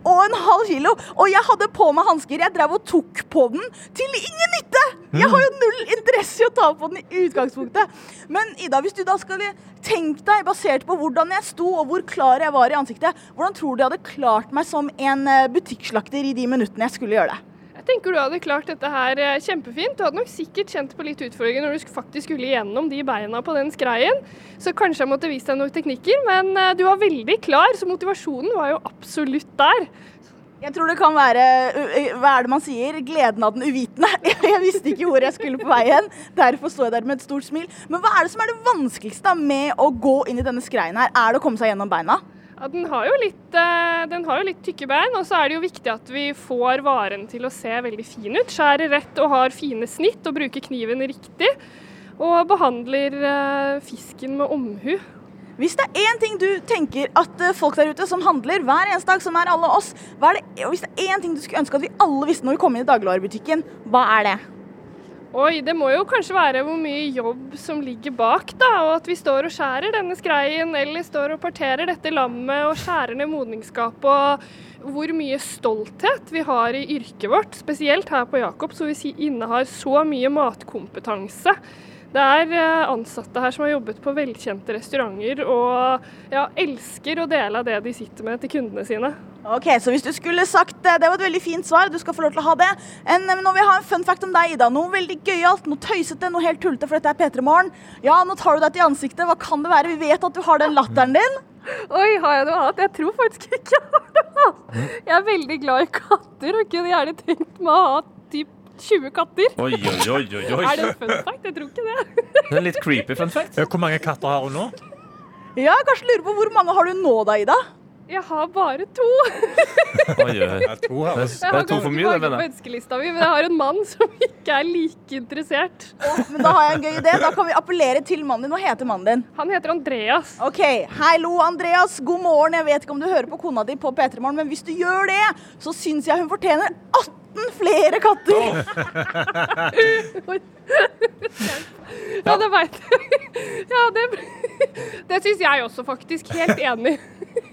En halv kilo! Og jeg hadde på meg hansker. Jeg drev og tok på den til ingen nytte! Jeg har jo null interesse i å ta på den i utgangspunktet. Men Ida, hvis du da skal tenke deg, basert på hvordan jeg sto og hvor klar jeg var i ansiktet, hvordan tror du jeg hadde klart meg som en eh, butikkslakter i de minuttene jeg skulle gjøre det? Tenker du hadde klart dette her eh, kjempefint. Du hadde nok sikkert kjent på litt utfordringer når du faktisk skulle gjennom de beina på den skreien. Så kanskje jeg måtte vise deg noen teknikker, men eh, du var veldig klar, så motivasjonen var jo absolutt der. Jeg tror det kan være hva er det man sier, gleden av den uvitende. *laughs* Jeg visste ikke hvor jeg skulle på vei hen. Derfor står jeg der med et stort smil. Men hva er det som er det vanskeligste med å gå inn i denne skreien her? Er det å komme seg gjennom beina? Ja, den, har litt, eh, den har jo litt tykke bein, og så er det jo viktig at vi får varen til å se veldig fin ut. Skjærer rett og har fine snitt og bruker kniven riktig. Og behandler eh, fisken med omhu. Hvis det er én ting du tenker at folk der ute som handler hver eneste dag, som er alle oss, er det, hvis det er én ting du skulle ønske at vi alle visste når vi kom inn i dagligvarebutikken, hva er det? Oi, det må jo kanskje være hvor mye jobb som ligger bak, da. Og at vi står og skjærer denne skreien, eller står og parterer dette lammet og skjærer ned modningsskapet. Og hvor mye stolthet vi har i yrket vårt, spesielt her på Jakob, som vi innehar så mye matkompetanse. Det er eh, ansatte her som har jobbet på velkjente restauranter og ja, elsker å dele av det de sitter med til kundene sine. Ok, så hvis du skulle sagt eh, Det var et veldig fint svar, du skal få lov til å ha det. En, men nå vil jeg ha en fun fact om deg, Ida. Noe veldig gøyalt, noe tøysete, noe helt tullete, for dette er P3 Morgen. Ja, nå tar du deg til ansiktet. Hva kan det være? Vi vet at du har den latteren din. Oi, har jeg noe annet? Jeg tror faktisk ikke jeg har noe annet. Jeg er veldig glad i katter og kunne gjerne tenkt meg å ha typ 20 katter. Oi, oi, oi, oi. Er det en fun fact? Jeg tror ikke det. Det er litt creepy fun fact. Hvor mange katter har hun nå? Ja, kanskje lurer på hvor mange har du nå da, Ida? Jeg har bare to. Oi, oi. To. Det Jeg er har to for ganske mye, det, mange på mener jeg. ønskelista mi, men jeg har en mann som ikke er like interessert. Men da har jeg en gøy idé. Da kan vi appellere til mannen din. Hva heter mannen din? Han heter Andreas. Ok, Hallo, Andreas. God morgen. Jeg vet ikke om du hører på kona di på P3 Morgen, men hvis du gjør det, så syns jeg hun fortjener 18 flere katter. *laughs* Ja, det veit jeg. Ja, det, det syns jeg også, faktisk. Helt enig.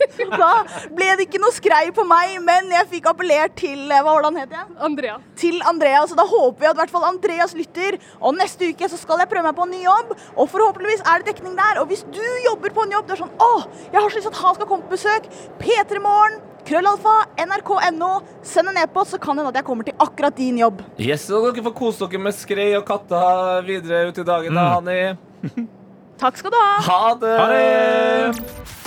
*laughs* Da ble det ikke noe skrei på meg, men jeg fikk appellert til eh, Hva var det han het igjen? Andrea. til Andrea, Så da håper vi at i hvert fall Andreas lytter. Og neste uke så skal jeg prøve meg på en ny jobb, og forhåpentligvis er det dekning der. Og hvis du jobber på en jobb, du er sånn Å, jeg har så lyst til at han skal komme på besøk. P3 Morgen, krøllalfa, nrk.no. Send en e-post, så kan det hende at jeg kommer til akkurat din jobb. Yes, og dere får kose dere med skrei og katter videre ut i dagen, da, Hanni. Takk skal du ha. Ha det! Ha det!